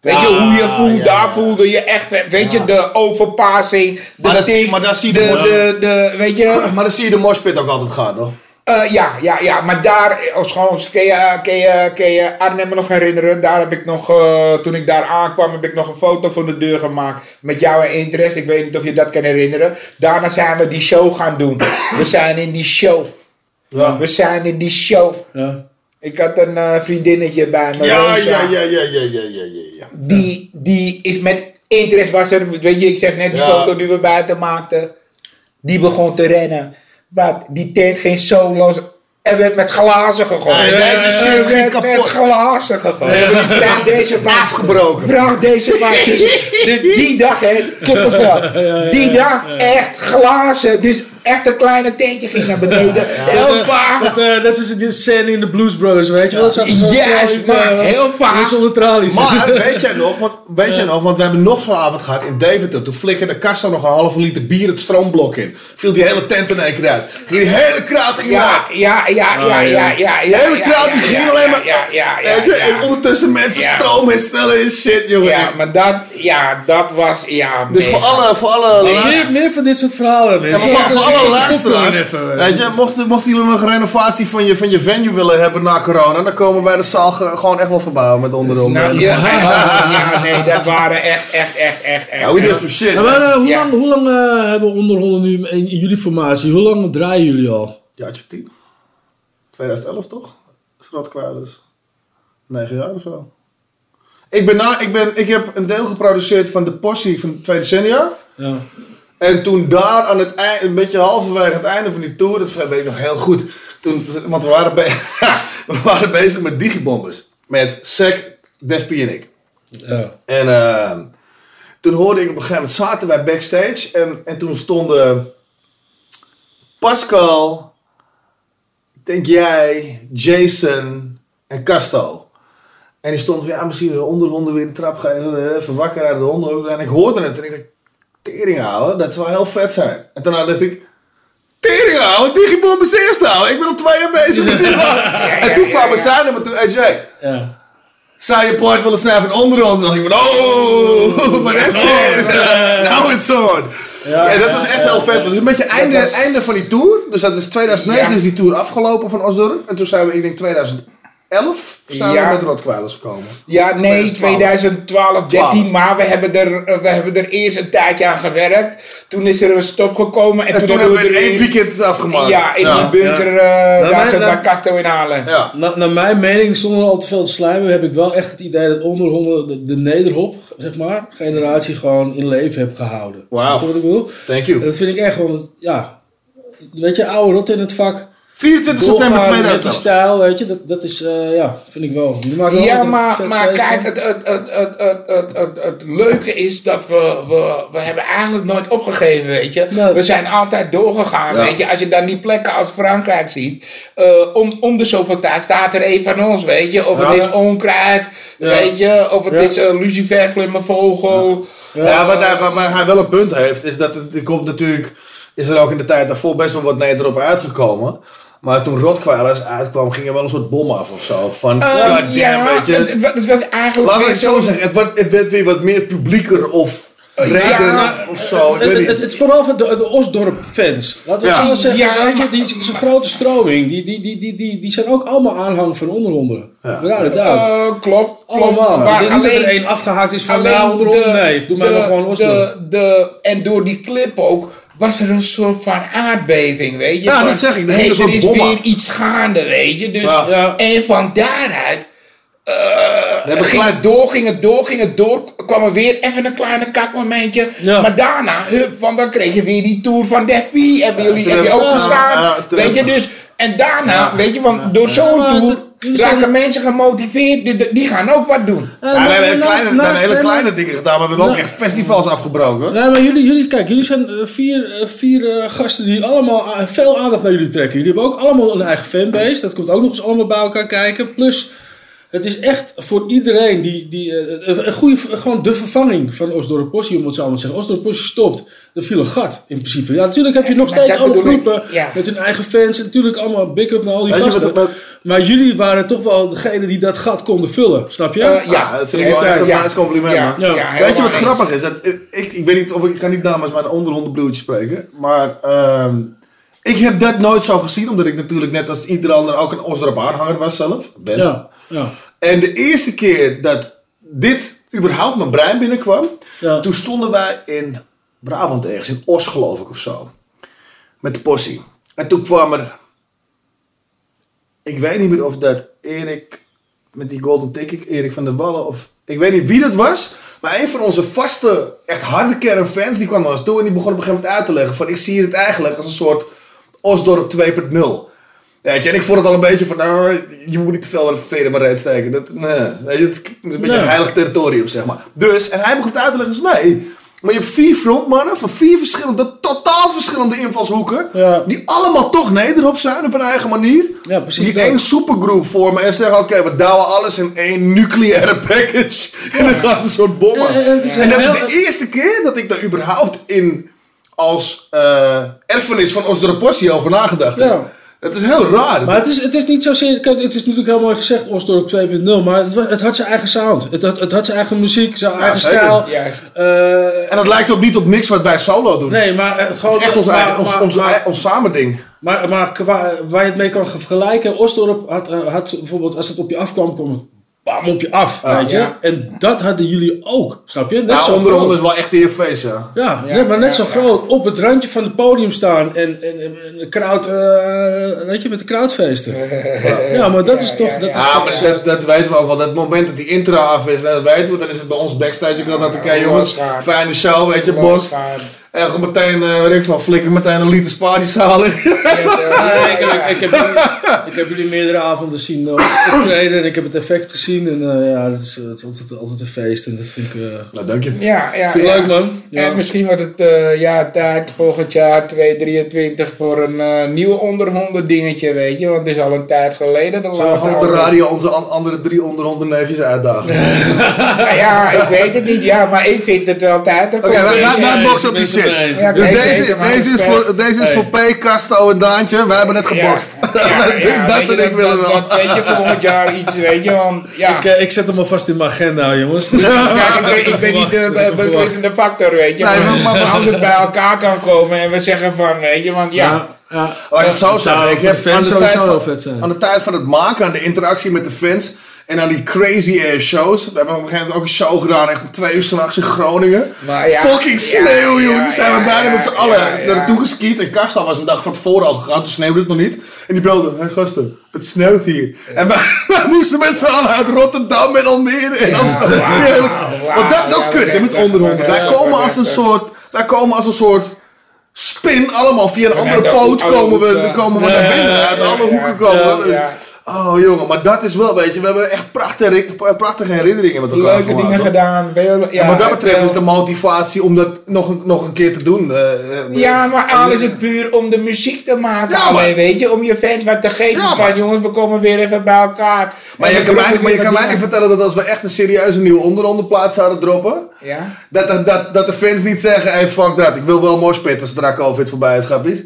S4: Weet je, hoe je voelt,
S5: ja,
S4: daar voelde je echt, weet je, de overpassing, de
S5: Maar dat-
S4: tik,
S5: maar daar zie je
S4: de,
S5: de-
S4: de, de, weet je,
S5: Maar dan zie je de moshpit ook altijd gaan, toch?
S4: Eh, ja, ja, ja, maar daar, als gewoon, kun je, kun je, kun je Arnhem nog herinneren? Daar heb ik nog, eh, toen ik daar aankwam, heb ik nog een foto voor de deur gemaakt met jou en interest. Ik weet niet of je dat kan herinneren. Daarna zijn we die show gaan doen. We zijn in die show.
S5: Ja.
S4: We zijn in die show.
S3: ja.
S4: Ik had een eh, vriendinnetje bij me.
S5: Ja,
S4: Rosa.
S5: ja, ja, ja, ja, ja, ja.
S4: Die, die is met interest was er, weet je, ik zeg net die foto die we buiten maakten. Die begon te rennen. Wat, die tent ging zo los. Er werd met glazen gegooid.
S5: Nee, deze shit ging kapot.
S4: met glazen gegooid. Vraag deze man.
S5: Afgebroken.
S4: Vraag deze man. Dus, dus die dag, hè, kippenvel. Die dag echt glazen. Dus echt een kleine tentje ging naar beneden. Heel vaag.
S3: Dat, eh, dat is die scène in de Blues Brothers, weet je wel? Dat zag zo
S4: Juist,
S3: tralies,
S4: maar
S3: eh,
S4: heel vaag.
S3: Zonder tralies.
S5: Maar weet jij nog, want, weet jij nog, want we hebben nog zo'n avond gehad in Deventer. Toen flikkerde Castro nog een halve liter bier het stroomblok in. Viel die hele tent in één keer uit. Ging die hele kraat ging
S4: Ja,
S5: uit.
S4: ja, ja, ja, ja, ja.
S5: De hele kraat ging alleen maar...
S4: Ja, ja, ja. Ja.
S5: En ondertussen mensen
S4: Ja.
S5: stroom herstellen en shit, jongen.
S4: Ja, maar dat, ja, dat was, ja,
S5: Dus voor alle, voor alle
S3: Meer,
S5: luisteraars...
S3: meer van dit soort verhalen,
S5: Ja, voor, voor alle luisteraars,
S3: even,
S5: weet je, mochten, mochten jullie nog een renovatie van je, van je venue willen hebben na corona, dan komen wij de zaal ge- gewoon echt wel verbouwen met onderom.
S4: Nou, ja, ja, nee, dat waren echt, echt, echt, echt, echt.
S5: Ja, we did some shit.
S3: Ja, maar, eh, hoe
S4: Ja.
S3: lang, hoe lang eh, hebben onderhonden nu in, in jullie formatie? Hoe lang draaien jullie al?
S5: Jaartje 10. 2011 toch? Schrotkwaders. 9 jaar of zo. Ik, ben na, ik, ben, ik heb een deel geproduceerd van de possie van het tweede decennia.
S3: Ja.
S5: En toen daar aan het eind, een beetje halverwege het einde van die tour, dat weet ik nog heel goed. Toen, want we waren, be- we waren bezig met digibombers. Met Sec, Def P en ik.
S3: Ja.
S5: En ehm, toen hoorde ik op een gegeven moment, zaten wij backstage. En, en toen stonden Pascal, denk jij, Jason en Casto. En die stonden van, ja, misschien de onderhonden weer een trap geven. Even wakker uit de honden. En ik hoorde het en ik dacht, tering houden, dat zou heel vet zijn. En daarna dacht ik, tering houden, Digibomb is eerst houden. Ik ben al twee jaar bezig met die En toen kwamen zij naar me toe, hey Jay.
S3: Ja.
S5: Zou je poort willen van onderhand? Dan dacht ik van, oh, maar dat shit. Nou, it's on. Ja, dat was echt heel vet. Dus een beetje einde,
S4: was-
S5: einde van die tour. Dus dat is 2009
S4: Ja.
S5: is die tour afgelopen van Osdorp. En toen zijn we, ik denk 2011, zijn
S4: Ja.
S5: we met Rotkwaders gekomen.
S4: Ja, nee, 2012, 13,
S5: 12.
S4: maar we hebben, er, eh, we hebben er eerst een tijdje aan gewerkt. Toen is er een stop gekomen en,
S5: En toen hebben we
S4: er
S5: één
S4: een-
S5: weekend het afgemaakt.
S4: Ja, in
S5: Ja.
S4: die bunker eh,
S3: Nou,
S4: daar
S3: mijn-
S4: zo bij Casto in Halen.
S5: Ja.
S3: Na, naar mijn mening, zonder al te veel te slijmen, heb ik wel echt het idee dat onderhonden de, de nederhop, zeg maar, generatie gewoon in leven heb gehouden.
S5: Wauw.
S3: Je wat ik bedoel?
S5: Thank you.
S3: En dat vind ik echt gewoon, ja, weet je, oude rot in het vak.
S5: 24 september
S3: Doorgaan met die
S5: 2011.
S3: stijl, weet je, dat, dat is, eh, ja, vind ik wel.
S4: Ja, maar,
S3: vet
S4: maar
S3: feest
S4: kijk, het, het, het, het, het, het, het, het leuke is dat we, we, we hebben eigenlijk nooit opgegeven, weet je.
S3: Nee.
S4: We zijn altijd doorgegaan,
S5: Ja.
S4: weet je. Als je dan die plekken als Frankrijk ziet, eh, om, om de zoveel tijd staat er een van ons, weet je. Of
S5: Ja.
S4: het is onkruid, weet je. Of het
S3: Ja.
S4: is uh, lucifer, glimmervogel.
S5: Ja, wat hij, waar, waar hij wel een punt heeft, is dat het, er komt natuurlijk, is er ook in de tijd daarvoor best wel wat Nederop uitgekomen. Maar toen Rotkwaders uitkwam, ging er wel een soort bom af of zo. Van,
S4: Eh,
S5: goddamn,
S4: ja,
S5: weet je.
S4: het, het was- het was eigenlijk
S5: Laat ik het zo zeggen, het werd, het werd weer wat meer publieker of breder
S4: Ja,
S5: of, zo. Ik
S3: Het,
S5: weet
S3: het,
S5: niet.
S3: het is vooral voor de, de Osdorp-fans. Laten we
S5: Ja.
S3: zo zeggen,
S4: Ja,
S3: weet je, die, het is een grote stroming. Die, die, die, die, die, die zijn ook allemaal aanhang van onderhonden.
S5: Ja.
S3: A doubt.
S4: Eh, klopt, klopt.
S3: Allemaal.
S4: Maar
S3: ik denk niet dat er
S4: alleen-
S3: één afgehaakt is van
S4: Alleen
S3: nou onderhonden. Nee, doe mij
S4: de-
S3: maar gewoon Osdorp.
S4: de, de, En door die clip ook was er een soort van aardbeving, weet je.
S5: Ja,
S4: van,
S5: dat zeg ik, er
S4: hey, er
S5: soort
S4: is
S5: bom
S4: weer
S5: af.
S4: iets gaande, weet je. Dus,
S5: Ja.
S3: Ja.
S4: En van daaruit eh,
S5: hebben
S4: ging het door, ging het door, ging het door. kwam er weer even een kleine kakmomentje.
S3: Ja.
S4: Maar daarna, hup, want dan kreeg je weer die tour van Deppie. Hebben jullie heb je ook gestaan. weet je, dus... En daarna, weet je, want door zo'n tour raken mensen gemotiveerd. Die, die gaan ook wat doen.
S3: Ja,
S5: we hebben hele
S3: naast-
S5: kleine, we hebben
S3: naast-
S5: hele kleine dingen gedaan, maar we hebben ook echt festivals afgebroken.
S3: Ja, maar jullie, jullie, kijk, jullie zijn eh, vier, eh, vier eh, gasten die allemaal veel aandacht naar jullie trekken. Jullie hebben ook allemaal een eigen fanbase. Dat komt ook nog eens allemaal bij elkaar kijken. Plus, het is echt voor iedereen die, die eh, een- goede, gewoon de vervanging van Osdorp Possie, om het zo maar te zeggen. Osdorp Possie stopt. Er viel een gat, in principe. Ja, natuurlijk heb je nog steeds alle
S4: ik,
S3: groepen
S4: ja.
S3: met hun eigen fans. En natuurlijk allemaal big up naar al die
S5: Weet
S3: gasten. Maar jullie waren toch wel degene die dat gat konden vullen, snap je?
S4: Eh,
S5: Ja, dat vind ik wel echt een
S4: Ja.
S5: compliment,
S4: Ja,
S5: man.
S3: Ja.
S4: ja,
S5: Weet je wat
S4: eens.
S5: grappig is? Dat, ik, ik weet niet of ik, ik kan niet namens mijn onderhondenbloedjes spreken. Maar ehm, ik heb dat nooit zo gezien. Omdat ik natuurlijk net als ieder ander ook een Osdorp aanhanger was zelf. Ben.
S3: ja. ja.
S5: En de eerste keer dat dit überhaupt mijn brein binnenkwam.
S3: Ja.
S5: Toen stonden wij in Brabant ergens. In Os geloof ik of zo. Met de possie. En toen kwam er... Ik weet niet meer of dat Erik... Met die golden ticket, Erik van der Wallen of... Ik weet niet wie dat was. Maar een van onze vaste, echt harde kern fans... Die kwam naar ons toe en die begon op een gegeven moment uit te leggen... Van ik zie het eigenlijk als een soort Osdorp 2.0. Weet je, en ik vond het al een beetje van, nou, je moet niet te veel veren maar reet steken. Dat, nee, het is een beetje een heilig territorium, zeg maar. Dus, en hij begon het uit te leggen, dus nee. Maar je hebt vier frontmannen van vier verschillende, totaal verschillende invalshoeken.
S3: Ja.
S5: Die allemaal toch nederop zijn op hun eigen manier.
S3: Ja, precies
S5: Die
S3: dat.
S5: één supergroep vormen en zeggen, oké, we douwen alles in één nucleaire package. En dan gaat een soort bom aan.
S3: En-
S5: dat is de eerste keer dat ik daar überhaupt in als eh, erfenis van Osdorp Possie over nagedacht heb. Het is heel raar.
S3: Maar het is, het is niet zozeer, kijk, het is natuurlijk heel mooi gezegd, Osdorp 2.0, maar het, het had zijn eigen sound. Het had, het had zijn eigen muziek, zijn eigen
S5: zeker.
S3: stijl.
S4: Juist.
S3: Eh,
S5: en dat lijkt ook niet op niks wat wij solo doen.
S3: nee, maar eh, gewoon...
S5: het is echt ons,
S3: maar-
S5: eigen, ons,
S3: maar-
S5: ons,
S3: maar-
S5: ons samen ding.
S3: Maar, maar qua, waar je het mee kan vergelijken, Osdorp had, eh, had bijvoorbeeld, als het op je afkwam, kwam het bam op je af, weet je.
S4: ja.
S3: En dat hadden jullie ook, snap je? Net
S5: Nou,
S3: zo
S5: onder
S3: groot.
S5: is wel echt de feest, ja.
S3: Ja,
S4: Ja,
S3: nee, maar net
S4: ja,
S3: zo
S4: ja.
S3: groot. Op het randje van het podium staan en, en, en, de crowd, eh, weet je, met de crowdfeesten. Ja, maar dat is toch...
S4: ja,
S3: dat is
S5: Ja,
S3: toch
S5: maar dat, dat weten we ook wel. Dat moment dat die intro af is, en dat weten we, dan is het bij ons backstage. Ik had dat, oké jongens, fijne show, weet je, bos. En gewoon meteen, eh weet ik van, flikker meteen een liter.
S3: Ja, ik, heb, ik, heb jullie, ik heb jullie meerdere avonden zien eh, optreden en ik heb het effect gezien. En eh, ja, dat is, het is altijd, altijd een feest en dat vind ik, eh,
S5: Nou, dank je.
S4: Ja, ja.
S3: vind ik leuk, man. Ja.
S4: En misschien wordt het eh, ja, tijd volgend jaar 2023 voor een eh nieuw onderhonden dingetje, weet je. Want het is al een tijd geleden. De
S5: Zullen we op de radio onze an- andere drie onderhonden neefjes uitdagen?
S4: Nou ja, ik weet het niet. Ja, maar ik vind het wel tijd.
S5: Oké, wij, wij, wij
S3: ja,
S5: boksen op die
S3: het
S5: shit.
S4: Ja,
S5: Dus deze,
S4: deze
S5: is voor, deze is voor P, Casto en Daantje. Wij hebben net gebokst. dat soort ik willen wel.
S4: dat- Weet je, volgend jaar iets, weet je, want ja.
S3: Ik, eh, ik zet hem alvast in mijn agenda, jongens.
S4: Kijk, ik ben, ik ben niet de beslissende factor, weet je.
S5: Nee,
S4: maar, als het bij elkaar kan komen en we zeggen van, weet je, want ja.
S3: Ja, ja.
S5: Laat ik
S3: zou
S5: zeggen. Ik heb
S3: de fans
S5: aan de,
S3: sowieso
S5: tijd van,
S3: vet zijn.
S5: aan de tijd van het maken, aan de interactie met de fans. En aan die crazy ass shows. We hebben op een gegeven moment ook een show gedaan, echt om twee uur s'nachts in Groningen.
S4: Maar ja,
S5: Fucking sneeuw, jongen. Toen zijn we bijna met z'n allen naartoe geskiet. En Kasta was een dag van tevoren al gegaan, toen sneeuwde het nog niet. En die belde, hé gasten, het sneeuwt hier. En wij, wij moesten met z'n allen uit Rotterdam en Almere en Want dat is ook kut, hè, met onderhonden. Wij komen als een soort... Wij komen als een soort spin, allemaal via een andere
S4: de
S5: poot komen we, dan komen we
S3: Ja,
S5: naar binnen. Uit alle hoeken komen we. Oh jongen, maar dat is wel, weet je, we hebben echt prachtige, prachtige herinneringen met elkaar
S4: Leuke dingen gedaan. Ja,
S5: En wat dat betreft is de motivatie om dat nog, een- nog een keer te doen. eh, eh,
S4: Ja, maar al is het puur om de muziek te maken.
S5: Ja,
S4: alleen, weet je, om je fans wat te geven.
S5: Ja,
S4: van jongens, we komen weer even bij elkaar.
S5: Maar je kan, mij, maar je kan mij niet vertellen dat als we echt een serieuze nieuwe onderonderplaat zouden droppen,
S4: Ja?
S5: dat, dat, dat, dat de fans niet zeggen, hey fuck dat, ik wil wel morspitten zodra COVID voorbij is, grappies.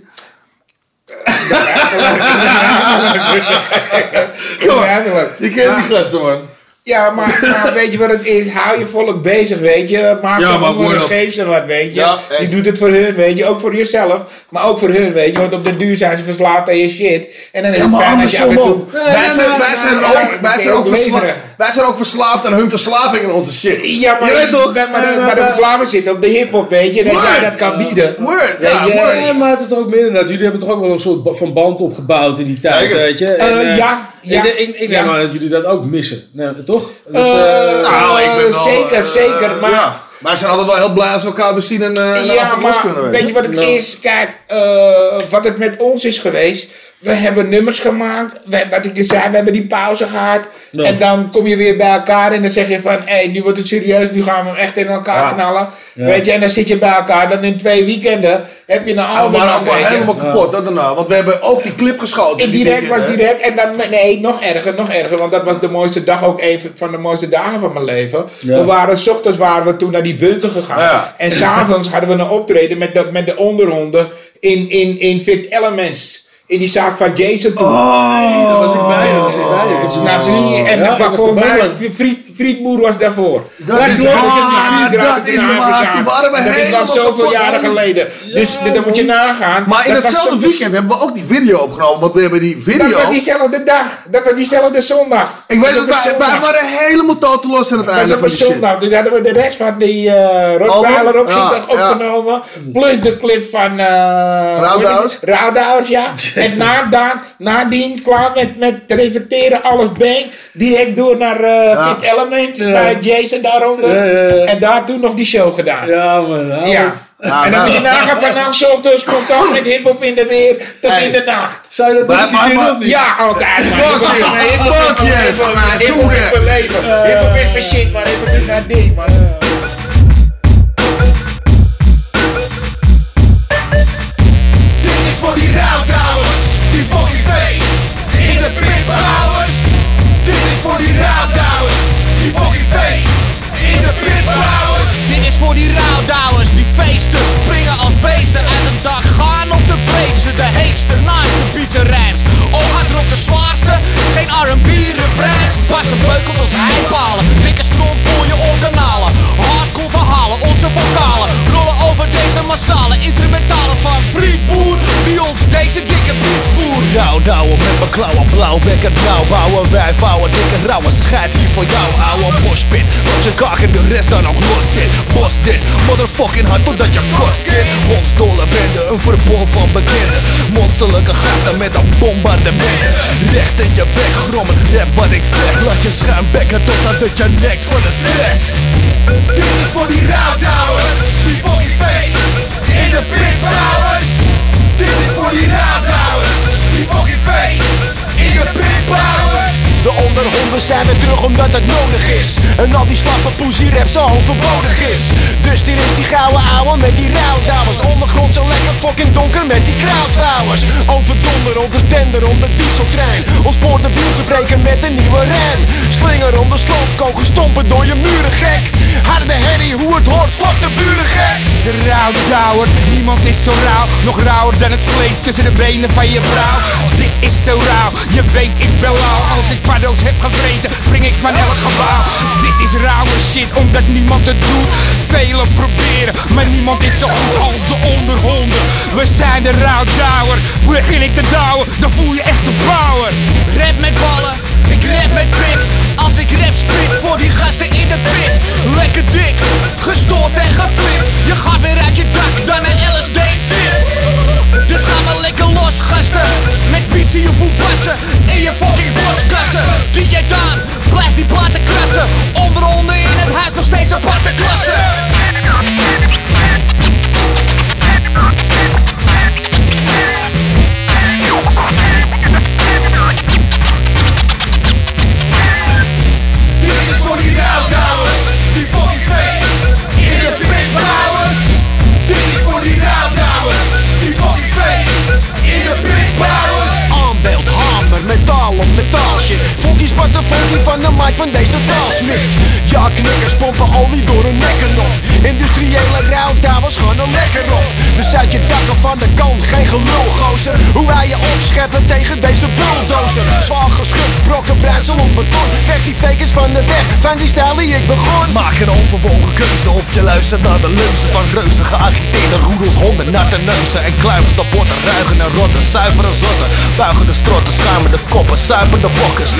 S5: Je kent
S4: Ja.
S5: die gasten man.
S4: Ja, maar, maar weet je wat het is? Hou je volk bezig, weet je. Maak
S5: Ja,
S4: ze honger, geef ze wat, weet je.
S5: Ja,
S4: je doet het voor hun, weet je. Ook voor jezelf, maar ook voor hun, weet je. Want op de duur zijn ze verslaafd aan je shit. En dan is
S5: Ja,
S4: het fijn als je af toe...
S5: Wij zijn, wij, zijn
S4: maar-
S5: ook,
S4: maar-
S5: wij, zijn
S4: kun
S5: ook
S4: je
S5: versla-
S4: leveren.
S5: wij zijn ook verslaafd aan hun verslaving en onze shit.
S4: Ja, maar,
S5: je weet toch?
S4: maar, maar, de- maar de verslaving zit op de hip-hop, weet je. Dat
S5: Word.
S4: jij dat kan bieden.
S5: Word, ja,
S4: je,
S5: word.
S3: Ja, maar het is toch ook meer inderdaad. Jullie hebben toch ook wel een soort van band opgebouwd in die tijd,
S5: Zeker.
S3: weet je?
S4: Eh,
S3: eh,
S4: ja, ja,
S3: ik, ik, ik
S4: ja.
S3: aan dat jullie dat ook missen. Nee, toch? Dat,
S4: Eh,
S3: eh,
S5: Nou, ik ben wel,
S4: zeker,
S5: eh,
S4: zeker, maar-
S5: Ja. Wij zijn altijd wel heel blij als we elkaar weer zien en, eh en
S4: Ja,
S5: af en los
S4: maar
S5: kunnen
S4: weet je wat het is? Kijk, eh, wat het met ons is geweest. We hebben nummers gemaakt. We, wat ik je zei, we hebben die pauze gehad. En dan kom je weer bij elkaar en dan zeg je van... Hé, hey, nu wordt het serieus, nu gaan we hem echt in elkaar
S5: Ja.
S4: knallen.
S3: Ja.
S4: Weet je, en dan zit je bij elkaar. Dan in twee weekenden heb je een
S5: Ja,
S4: album.
S5: ook wel
S4: je.
S5: helemaal kapot, dat daarna. Want we hebben ook die clip geschoten.
S4: En
S5: die
S4: direct was direct. En dan, nee, nog erger, nog erger. Want dat was de mooiste dag ook even van de mooiste dagen van mijn leven. We waren, s ochtends waren we toen naar die bunker gegaan. En s'avonds hadden we een optreden met de, met de onderhonden in, in, in Fifth Elements. In die zaak van Jason toen.
S3: Oh, daar was ik bij. Daar was ik bij.
S4: Dus nou, zie je, en
S3: Ja,
S4: ja,
S3: was
S4: volgens mij
S3: erbij,
S4: was Friet, Frietboer was daarvoor.
S5: Dat
S4: Daar
S5: is waar,
S4: die
S5: dat
S4: het
S5: is waar. Toen waren we
S4: Dat is
S5: helemaal
S4: zoveel jaren geleden. Dus dat moet je nagaan.
S5: Maar in
S4: Dat was
S5: hetzelfde weekend hebben we ook die video opgenomen. Want we hebben die
S4: Dat
S5: video...
S4: was diezelfde dag. Dat was diezelfde zondag.
S5: Ik weet
S4: Dat
S5: dat
S4: was
S5: wij, wij waren helemaal toteloos aan het
S4: Dat
S5: einde
S4: was
S5: van
S4: op
S5: die shit.
S4: zondag. Dus hadden we de rest van die eh Rottweiler op zondag opgenomen. Plus de clip van... eh.
S5: Roudouwers,
S4: ja. en na, dan, nadien klaar met, met repeteren, alles bang. Direct door naar eh Fifth Element. Bij Jason daaronder.
S3: Ja, ja, ja.
S4: En daar toen nog die show gedaan.
S3: Ja, man.
S4: Ja. en dan
S5: nou.
S4: moet je nagaan vanaf 's ochtends constant met hip-hop in de weer tot
S5: Hey.
S4: in de nacht.
S3: Zou je dat
S5: Maar- maar-
S3: doen
S5: maar-
S3: of niet?
S4: Ja, altijd.
S5: Fuck
S4: Hip-hop is
S5: you.
S4: mijn- hip-hop is
S5: Fuck man.
S4: Hip-hop
S5: Doe
S4: is mijn leven. Hip-hop is mijn shit, man. Hip-hop is mijn ding, man.
S9: Deze massale Instrumentalen van Frietboer
S1: Rouwdouwen met mijn klauwen, blauwbekken, nauw bouwen Wij vouwen, dikke rauwe scheid hier voor jou, ouwe moshpit. Tot je kaak en de rest dan ook los zit. Bos dit, motherfucking hard totdat je kotst dit Hondsdolle bende, een verbond van bekenden Monsterlijke gasten met een bombardementen Recht in je bek, grommend rap wat ik zeg. Laat je schuim bekken totdat het je nekt van de stress.
S8: Dit is voor die rouwdouwers, die fucking feest. In de pitbouwers. Dit is voor die rouwdouwers, die fucking feest in de pitbouwers.
S9: De onderhonden zijn weer terug omdat het nodig is. En al die slappe poesie rap zo overbodig is. Dus hier is die gouden ouwe met die rouwdouwers. Ondergrond zo lekker fucking donker met die krautwouwers Overdonder op de tender om de dieseltrein. De wiel te breken met een nieuwe rem Slinger om de kogel stompen door je muren gek. Harde herrie, hoe het hoort, fuck de buren gek.
S6: De rouwdouwer, niemand is zo rauw. Nog rauwer dan het vlees tussen de benen van je vrouw. Dit is zo rauw, je weet ik ben lauw. Als ik paddo's heb gevreten, spring ik van elk gebouw Dit is rauwe shit, omdat niemand het doet. Velen proberen, maar niemand is zo goed als de onderhonden. We zijn de rouwdouwer, begin ik te douwen? Dan voel je echt de power.
S9: Rap met ballen, ik rap met pik Als ik rap spit voor die gasten in de pit. Lekker dik, gestoord en geflipt. Je gaat weer uit je dak, dan een maar lekker los gasten Met in je voet passen. In je fucking boskassen DJ Daan, blijf die platen krassen. Onder onder in het huis nog steeds aparte klassen Spat de funky van de mic van deze totaalsmit Ja, knikkers pompen olie door hun nekken op. Industriële rouwdouwers gaan er lekker op. Dus uit je dakken van de kant, geen gelul gozer Hoe wij je opscheppen tegen deze bulldozer. Zwaar geschud, brokken bruisel op beton Vecht die fakers van de weg, van die stijl die ik begon.
S1: Maak een onverwogen keuze of je luistert naar de leuzen van reuzen. Geagiteerde roedels, honden, natte neuzen. En kluivende botten, ruigen en rotten, zuivere zotten. Buigen de strotten, schuimen de koppen, suipen de bokkers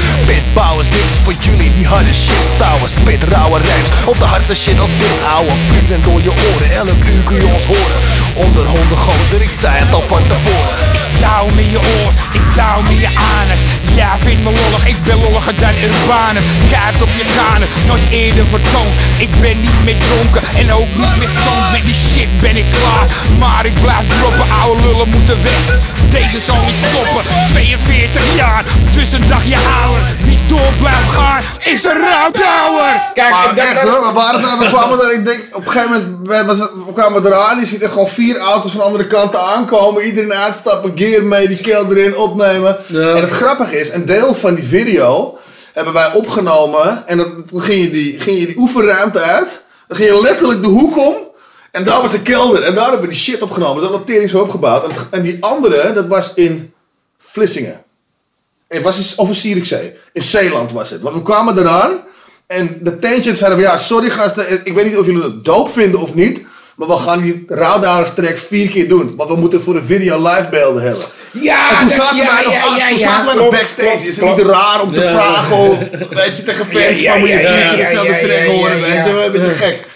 S1: Pitbouwers, dit is voor jullie die harde shit stouwen. Spit rauwe rijms, op de hardste shit als dit ouwe. Puren door je oren, elk uur kun je ons horen. Onder honden gozer, ik zei het al van tevoren.
S6: Douw me je oor, ik douw me je anus. Ja, vind me lollig, ik ben lolliger dan Urbanus Kaart op je kanen, nooit eerder vertoond. Ik ben niet meer dronken en ook niet meer stoned Met die shit ben ik klaar, maar ik blijf droppen. Oude lullen moeten weg, deze zal niet stoppen. 42 jaar, dus een dagje ouder Wie door blijft gaan, is een rouwdouwer
S4: Kijk,
S5: Maar
S4: en dat-
S5: echt hoor, we waren daar, we kwamen daar, ik denk, op een gegeven moment het- we kwamen eraan, je ziet er gewoon vier auto's van andere kanten aankomen, iedereen uitstappen, gear mee, die kelder erin, opnemen.
S3: Ja.
S5: En het grappige is, een deel van die video hebben wij opgenomen en dan dan ging je die, ging je die oefenruimte uit, dan ging je letterlijk de hoek om en daar was een kelder en daar hebben we die shit opgenomen, dat had tering zo opgebouwd. En, en die andere, dat was in Vlissingen. Het was in, of in Zierikzee. In Zeeland was het. Want we kwamen eraan. En de tentjes zeiden we, ja, sorry gasten. Ik weet niet of jullie het doop vinden of niet. Maar we gaan die Rouwdagerstrek vier keer doen. Want we moeten voor de video live beelden hebben.
S4: Ja,
S5: en toen
S4: dat-
S5: zaten
S4: ja,
S5: wij nog,
S4: ja, ja,
S5: toen
S4: ja,
S5: zaten wij nog backstage.
S4: klopt,
S5: is het niet raar om te
S3: Ja.
S5: vragen, oh, weet je, tegen fans
S4: Ja, ja,
S5: van moet je vier
S4: ja,
S5: keer
S4: ja,
S5: dezelfde
S4: ja,
S5: track
S4: ja,
S5: horen,
S4: ja,
S5: weet
S4: ja.
S5: je een beetje gek.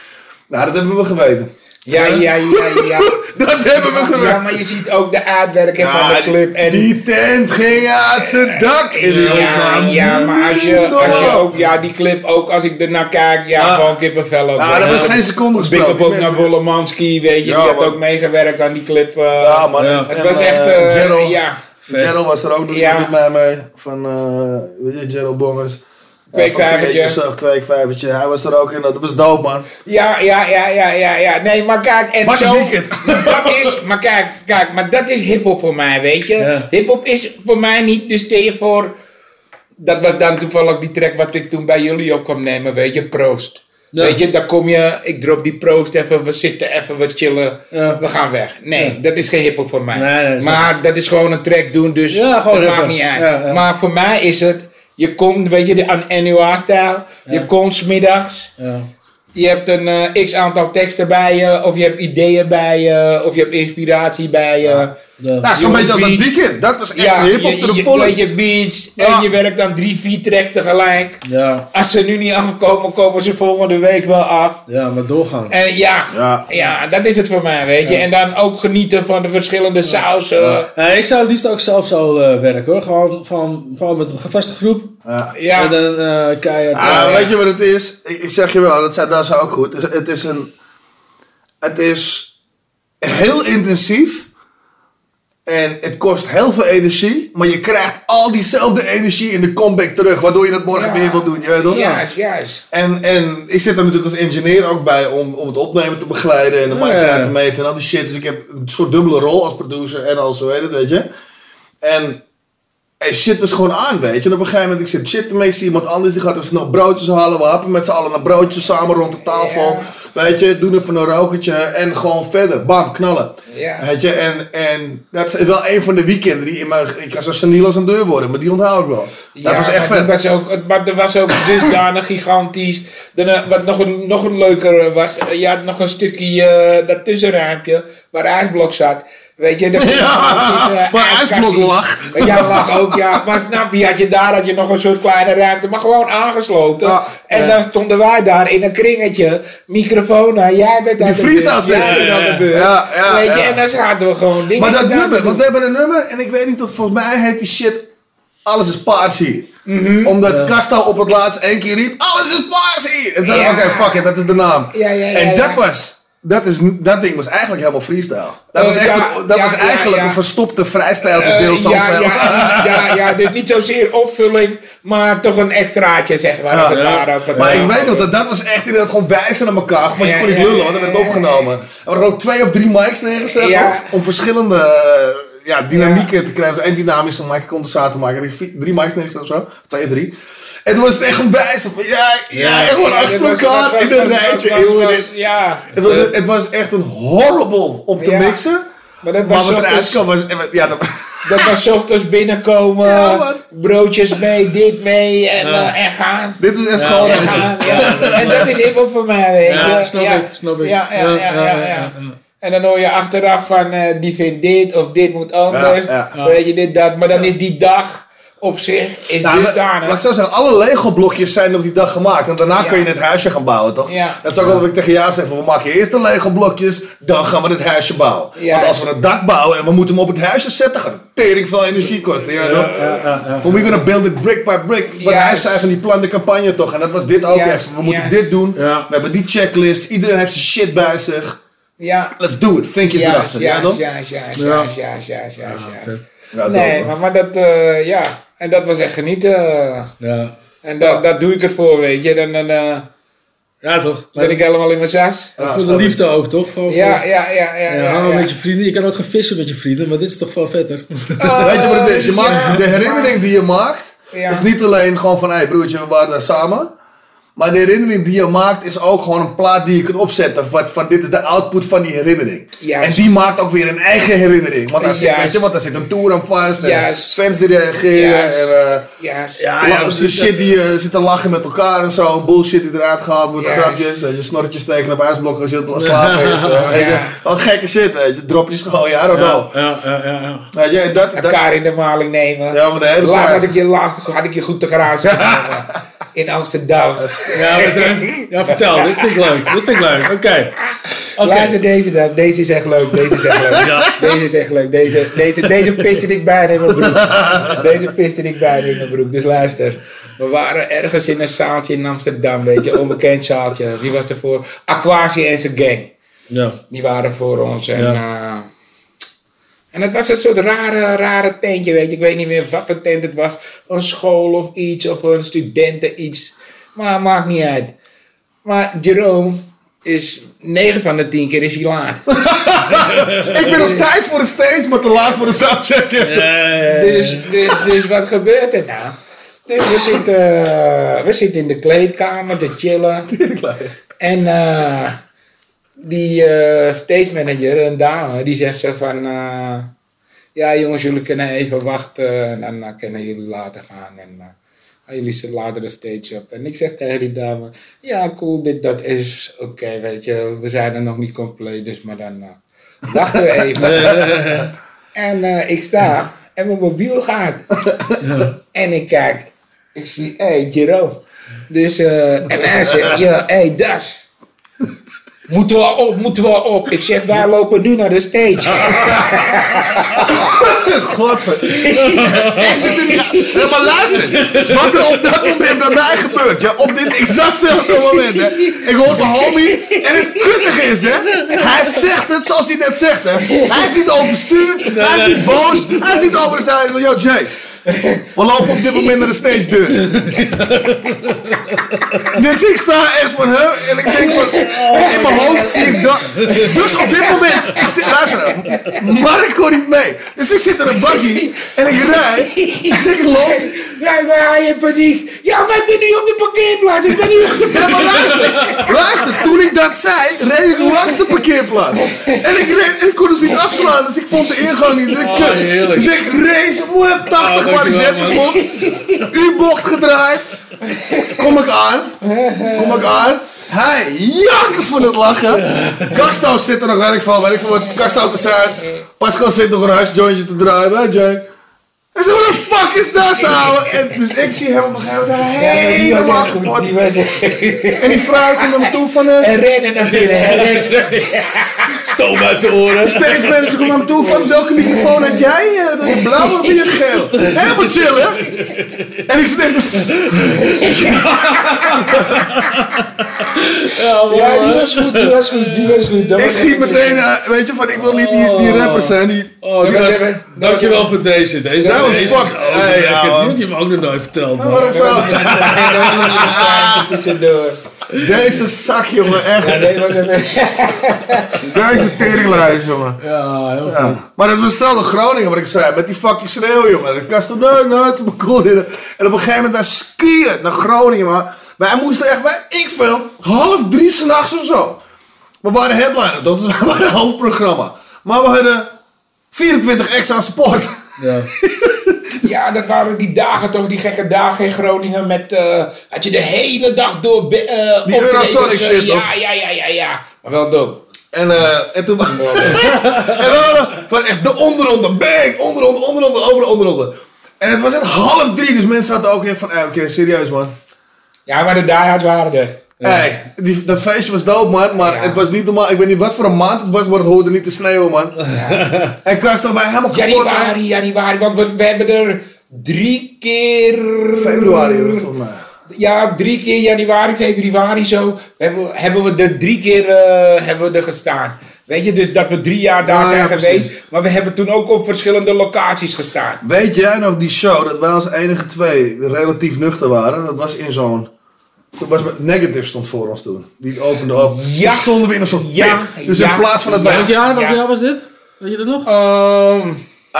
S5: Nou, dat hebben we geweten.
S4: Ja, ja, ja, ja.
S5: Dat hebben we gedaan.
S4: Ja, maar je ziet ook de uitwerking van de clip. En
S5: Die tent ging uit zijn dak in die
S4: ja,
S5: opname.
S4: ja, maar als je, als je ook, ja, die clip ook, als ik ernaar kijk, ja,
S5: Ah.
S4: gewoon kippenvel ook.
S5: Ja, dat was geen seconde
S4: Big
S5: gespeeld.
S4: up
S5: Die
S4: ook naar Wolomanski, weet je,
S5: Ja,
S4: die had ook meegewerkt aan die clip. eh.
S5: Ja, man.
S3: Ja.
S4: Het
S5: En,
S4: was
S5: eh,
S4: echt, eh,
S5: Gerald,
S4: ja,
S5: Gerald was er ook nog
S4: Ja.
S5: met mij mee. Van, eh weet je, Gerald Bongers.
S4: Kweekvijvertje.
S5: Kweekvijvertje. Hij was er ook in. Dat was dope, man.
S4: ja, ja, ja, ja, ja, ja. Nee, maar kijk, en
S5: een
S4: zo, dat is, maar kijk, kijk, maar dat is hiphop voor mij, weet je.
S3: Ja.
S4: Hiphop is voor mij niet, dus je voor, dat was dan toevallig die track wat ik toen bij jullie op kwam nemen, weet je, Proost.
S3: Ja.
S4: Weet je, dan kom je, ik drop die proost even, we zitten even, we chillen,
S3: Ja.
S4: we gaan weg. Nee, dat is geen hiphop voor mij.
S3: Nee,
S4: maar dat is gewoon een track doen, dus dat maakt niet uit. Maar voor mij is het, je komt, weet je, de NUA-stijl, je komt smiddags,
S3: Ja.
S4: je hebt een eh, x aantal teksten bij je, of je hebt ideeën bij je, of je hebt inspiratie bij je.
S3: Ja.
S5: Nou, zo'n
S4: Je
S5: beetje als dat weekend. Dat was echt
S4: Ja,
S5: hip-hop to
S4: je,
S5: the
S4: je,
S5: Ja.
S4: en je werkt dan drie, vier tracks tegelijk.
S3: Ja.
S4: Als ze nu niet aankomen, komen ze volgende week wel af.
S3: ja, maar doorgaan.
S4: En ja,
S5: Ja.
S4: ja. dat is het voor mij, weet je. En dan ook genieten van de verschillende sausen.
S3: Ja, ik zou het liefst ook zelf zo eh, werken hoor. Gewoon, van, gewoon met een gevaste groep.
S5: Ja.
S3: En dan eh keihard.
S5: Ah,
S3: ja,
S5: Weet je wat het is? Ik, ik zeg je wel, dat zei Dassa ook goed. Het is, het is een... Het is heel intensief. En het kost heel veel energie. Maar je krijgt al diezelfde energie in de comeback terug. Waardoor je het morgen
S4: Ja.
S5: weer wil doen. Je weet toch?
S4: juist, juist.
S5: En, en ik zit er natuurlijk als engineer ook bij om, om het opnemen te begeleiden en de
S3: Ja.
S5: uit te meten en al die shit. Dus ik heb een soort dubbele rol als producer en als, hoe heet het, weet je. En hey, shit was gewoon aan, weet je. En op een gegeven moment, ik zit shit te maken, zie iemand anders, die gaat even snel broodjes halen. We happen met z'n allen een broodje samen rond de tafel. Weet je, doen even een rokertje en gewoon verder. Bam, knallen.
S4: Ja.
S5: Weet je, en, en dat is wel een van de weekenden die in mijn... Ik kan zo seniel als een deur worden, maar die onthoud ik wel. Dat
S4: Ja,
S5: was echt
S4: maar
S5: vet.
S4: Dat was ook, maar dat was ook dusdanig gigantisch. Dan, eh, wat nog een, nog een leuker was, eh, je had nog een stukje, eh, dat tussenruimpje waar ijsblok zat. Weet je, daar je
S5: Ja,
S4: zitten,
S5: waar
S4: ijskastjes.
S5: ijsblok lag.
S4: Ja, lag ook, ja. Maar snap je, had je daar had je nog een soort kleine ruimte, maar gewoon aangesloten.
S5: Ja.
S4: en dan stonden wij daar in een kringetje, microfoon aan, jij bent aan
S5: Die
S4: de
S5: freestyle
S4: beurt, jij
S5: sessie.
S4: bent aan de
S5: Ja,
S4: beurt.
S5: ja, ja,
S4: Weet je,
S5: ja.
S4: en dan zaten we gewoon dingen
S5: Maar dat nummer, want we hebben een nummer en ik weet niet of volgens mij heet die shit Alles is paars hier.
S4: Mhm.
S5: Omdat Kasta op het laatst één keer riep Alles is paars hier. En toen
S4: Ja.
S5: oké, fuck it, dat is de naam.
S4: Ja, ja, ja,
S5: en
S4: ja.
S5: dat was, dat, is, dat ding was eigenlijk helemaal freestyle. Dat
S4: Oh,
S5: was, echt
S4: ja,
S5: dat
S4: ja,
S5: was eigenlijk
S4: ja.
S5: een verstopte vrijstijltje
S4: Eh,
S5: deel
S4: ja, ja, dus niet zozeer opvulling, maar toch een extraatje, zeg maar. Het-
S5: Maar ik weet nog dat dat was echt inderdaad gewoon wijzen naar elkaar. Want je kon niet lullen, want er werd opgenomen. Er waren ook twee of drie mics neergezet om verschillende eh, ja, dynamieken te krijgen. Één dynamische mic condensator maken. Drie mics neergezet of zo. Twee of drie. En toen was het echt gewoon wijzen van ja, ja, echt gewoon
S4: Ja,
S5: achter
S4: was-
S5: elkaar in een
S4: was-
S5: rijtje.
S4: was-
S5: jongen,
S4: was-
S5: dit-
S4: Ja.
S5: Het was, het was echt een horrible om te
S4: Ja.
S5: mixen.
S4: Maar dat
S5: Maar
S4: was
S5: wat eruit
S4: ochtends,
S5: kwam was... Ja, dat,
S4: dat was ochtends binnenkomen,
S5: Ja,
S4: broodjes mee, dit mee en, eh, en gaan.
S5: dit was echt
S3: Ja,
S5: gewoon...
S3: ja,
S4: En, gaan, ja. en dat is hiphop voor mij, weet je.
S3: Ja, snap ik, snap ik.
S4: Ja, ja, ja, ja, ja,
S3: ja.
S4: En dan hoor je achteraf van, eh, die vindt dit of dit moet anders.
S5: Ja,
S4: Weet je, dit, dat. Maar dan is die dag op zich is
S5: Nou,
S4: dusdanig.
S5: Laat ik zo zeggen, alle Lego blokjes zijn op die dag gemaakt. En daarna
S4: Ja.
S5: kun je het huisje gaan bouwen, toch?
S4: Ja.
S5: Dat is ook wat ik tegen jou zeg. van, We maken eerst de Lego blokjes, dan gaan we het huisje bouwen.
S4: Ja.
S5: Want als we het dak bouwen en we moeten hem op het huisje zetten, gaat het tering veel energie kosten. Ja, toch? Voor we gonna build it brick by brick. Wat hij zei van die plan de campagne toch. En dat was dit ook
S4: Juist,
S5: echt. We moeten
S4: juist.
S5: dit doen.
S3: Ja.
S5: We hebben die checklist. Iedereen heeft zijn shit bij zich.
S4: Ja.
S5: Let's do it. Vinkjes erachter. Ja, toch?
S3: Ja.
S4: juist, juist, juist, juist, juist.
S5: Ja,
S4: Nee, maar, maar dat, eh, ja. En dat was echt genieten.
S3: Ja.
S4: En dat, dat doe ik het voor, weet je. Dan, dan eh,
S3: ja, toch? Maar
S4: ben ik helemaal in mijn sas.
S3: voor
S5: snap
S3: de
S5: ik.
S3: liefde ook, toch? Gewoon
S4: Ja,
S3: voor-
S4: ja, ja, ja.
S3: Ja,
S4: ja,
S3: hangen
S4: ja.
S3: met je vrienden. Je kan ook gaan vissen met je vrienden, maar dit is toch wel vetter.
S5: Weet je wat het is? Je maakt, de herinnering die je maakt,
S4: Ja.
S5: is niet alleen gewoon van, hé hey, broertje, we waren daar samen. Maar de herinnering die je maakt is ook gewoon een plaat die je kunt opzetten. Van, van dit is de output van die herinnering.
S4: Juist.
S5: En die maakt ook weer een eigen herinnering. Want daar zit, weet je, want daar zit een tour aan vast. En
S4: Juist.
S5: fans die reageren.
S4: Juist.
S5: En, eh,
S4: Juist.
S3: Ja, precies.
S5: de shit die je zit te lachen met elkaar en zo. Bullshit die eruit gehaald wordt.
S4: Juist.
S5: Grapjes. eh, je snorretjes tekenen op ijsblokken als je aan het slapen is.
S4: Ja.
S5: Gewoon gekke shit, weet je. Dropjes gooien, I don't know.
S3: Ja, ja, ja, ja.
S5: Weet je, en dat, dat,
S4: Elkaar in de maling nemen.
S5: Ja, maar de hele
S4: Laat
S5: tijd.
S4: had ik je laatst had ik je goed te garage genomen. In Amsterdam.
S3: Ja, ja, vertel. Dit vind ik leuk. Dit vind ik leuk. Oké. Oké.
S4: Luister deze dan. Deze is echt leuk. Deze is echt leuk.
S3: Ja.
S4: Deze is echt leuk. Deze, deze, deze piste ik bijna in mijn broek. Deze piste ik bijna in mijn broek. Dus luister. We waren ergens in een zaaltje in Amsterdam, weet je. Onbekend zaaltje. Wie was er voor? Aquasi en zijn gang.
S3: Ja.
S4: Die waren voor ons. En,
S3: Ja.
S4: eh, en het was een soort rare, rare tentje, weet je. Ik weet niet meer wat voor tent het was. Een school of iets, of een studenten iets. Maar maakt niet uit. Maar Jerome is 9 van de 10 keer is hij laat.
S5: Ik ben op tijd voor de stage, maar te laat voor de soundcheck.
S4: Dus, dus, dus wat gebeurt er nou? Dus we zitten, eh, we zitten in de kleedkamer te chillen. En eh, die eh, stage manager, een dame, die zegt zo van... eh, ja jongens, jullie kunnen even wachten en dan eh, kunnen jullie later gaan. En jullie ze later de stage op. En ik zeg tegen die dame, ja cool, dit dat is oké, weet je. We zijn er nog niet compleet, dus maar dan wachten we even. En ik sta en mijn mobiel gaat. En ik kijk, ik zie, hé, hey, Jerome. Dus, en hij zegt, ja, hé, hey, Das. Moeten we al op, moeten we al op. Ik zeg, wij lopen nu naar de stage.
S5: Godverdomme. Ik zit er niet- Ja, maar luister, wat er op dat moment bij mij gebeurt, ja, op dit exactzelfde moment, hè. Ik hoor mijn homie, en het kuttige is, hè, hij zegt het zoals hij net zegt, hè. Hij is niet overstuurd, hij is niet boos, hij is niet over de zegt, yo, Jay, we lopen op dit moment naar de stage deur. Dus ik sta echt voor hem en ik denk van, in mijn hoofd zie ik dat. Dus op dit moment, ik zit, luister nou, Mark kon niet mee. Dus ik zit in een buggy en ik rij en ik loop.
S4: Ja, maar hij in paniek. Ja, maar ik ben nu op de parkeerplaats. Ik ben nu op de
S5: Ja, maar luister, luister, toen ik dat zei, reed ik langs de parkeerplaats. En ik, reed, en ik kon dus niet afslaan, dus ik vond de ingang niet. Dus ik,
S3: Oh, heerlijk.
S5: dus ik race, moe 80
S3: Oh,
S5: waar ik
S3: dankjewel,
S5: 30
S3: man.
S5: mocht. U-bocht gedraaid. Kom ik aan, kom ik aan. Hij janken van het lachen. Kasthuis zit er nog, weet ik van, weet ik van wat Kasthuis te zijn. Pascal zit nog een huisjointje te draaien, hè Jake? Hij zegt, what the fuck is dat, ouwe? En dus ik zie hem op een gegeven moment helemaal kapot.
S4: Die
S5: En die vrouw komt naar me toe van... eh,
S4: En rennen naar binnen. En rennen naar binnen.
S3: Stoom uit zijn oren.
S5: De stage manager komt naar me toe van welke microfoon heb jij? Eh, je blauw of je geel? Helemaal chill, hè? En ik zit
S4: Ja, die was goed, die was goed, die was goed. Dat
S5: Ik
S4: was
S5: zie meteen, eh, weet je, van ik wil niet die, die rappers zijn. Die,
S3: Oh, die was, dankjewel voor deze. Deze, Deze
S5: fuck- Hey,
S3: lekker.
S5: ja,
S3: Die
S5: man.
S3: heb je me ook nog nooit verteld, man.
S5: waarom zo?
S4: Tussendoor.
S5: Deze zak, jongen, echt.
S4: Ja, nee, was even...
S5: Deze teringlijst, jongen.
S3: Ja, heel goed.
S5: Ja. Maar dat was hetzelfde Groningen, wat ik zei. Met die fucking sneeuw, jongen. De kast nee, nee, het is maar cool. En op een gegeven moment, wij skiën naar Groningen, maar wij moesten echt, wij, ik veel, half drie s'nachts of zo. We waren headliner, dat was het hoofdprogramma. Maar we hadden 24 extra support.
S3: Ja.
S4: Ja, dat waren die dagen toch, die gekke dagen in Groningen met... eh had je de hele dag door... eh,
S5: Die
S4: optredens,
S5: Eurosonic
S4: eh,
S5: shit,
S4: Ja, ja, ja, ja, ja. Maar wel dope.
S5: En, eh, en toen... en we van echt de onderronde, bang, onderronde, onderronde, over de onderronde. En het was echt half drie, dus mensen hadden ook even van, eh, oké, serieus man.
S4: Ja, maar de diehards waren er.
S5: Hey, die, dat feestje was dope, man. Maar
S4: Ja.
S5: het was niet normaal. Ik weet niet wat voor een maand het was, maar het hoorde niet te sneeuwen, man. En Kast dan wij helemaal kapot. hè.
S4: Januari, januari, want we, we hebben er drie keer...
S5: Februari was het mij.
S4: Ja, drie keer januari, februari zo. Hebben, hebben we er drie keer eh, hebben we er gestaan. Weet je, dus dat we drie jaar daar
S5: Ja, ja,
S4: zijn geweest. Maar we hebben toen ook op verschillende locaties gestaan.
S5: Weet jij nog die show dat wij als enige twee relatief nuchter waren? Dat was in zo'n. Dat was met Negative stond voor ons toen. Die opende op.
S4: Ja.
S5: Toen stonden we in een soort
S4: Ja.
S5: pit. Dus
S4: Ja.
S5: in plaats van dat
S4: Ja.
S5: wij.
S3: Welk jaar, welk
S4: Ja.
S3: jaar was dit? Weet je dat nog?
S4: Ehm,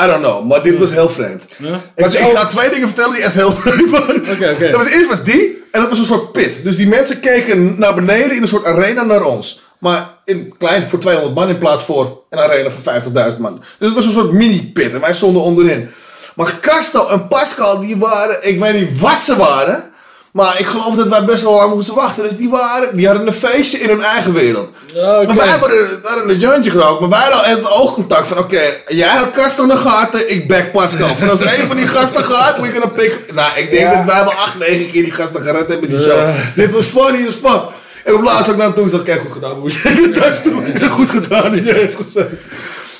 S5: I don't know, maar dit was heel vreemd.
S3: Ja.
S5: Ik,
S4: ook-
S5: ga twee dingen vertellen die echt heel vreemd waren.
S3: Oké, oké.
S5: Dat was eerst was die en dat was een soort pit. Dus die mensen keken naar beneden in een soort arena naar ons. Maar in klein voor 200 man in plaats voor een arena voor 50.000 man. Dus het was een soort mini-pit en wij stonden onderin. Maar Castel en Pascal, die waren, ik weet niet wat ze waren. Maar ik geloof dat wij best wel lang moesten wachten. Dus die, waren, die hadden een feestje in hun eigen wereld. Maar wij hadden, hadden een jantje gerookt. Maar wij hadden het oogcontact van... Oké, jij had Castel in de gaten, ik back Pascal. Van als er een van die gasten gaat, moet je een pick... Nou, ik denk
S4: Ja.
S5: dat wij wel acht, negen keer die gasten gered hebben in die show. Dit was funny as fuck. En op laatst ook naar hem toe zat, kijk goed gedaan, moes. Dat is toen zo goed gedaan, heeft gezegd.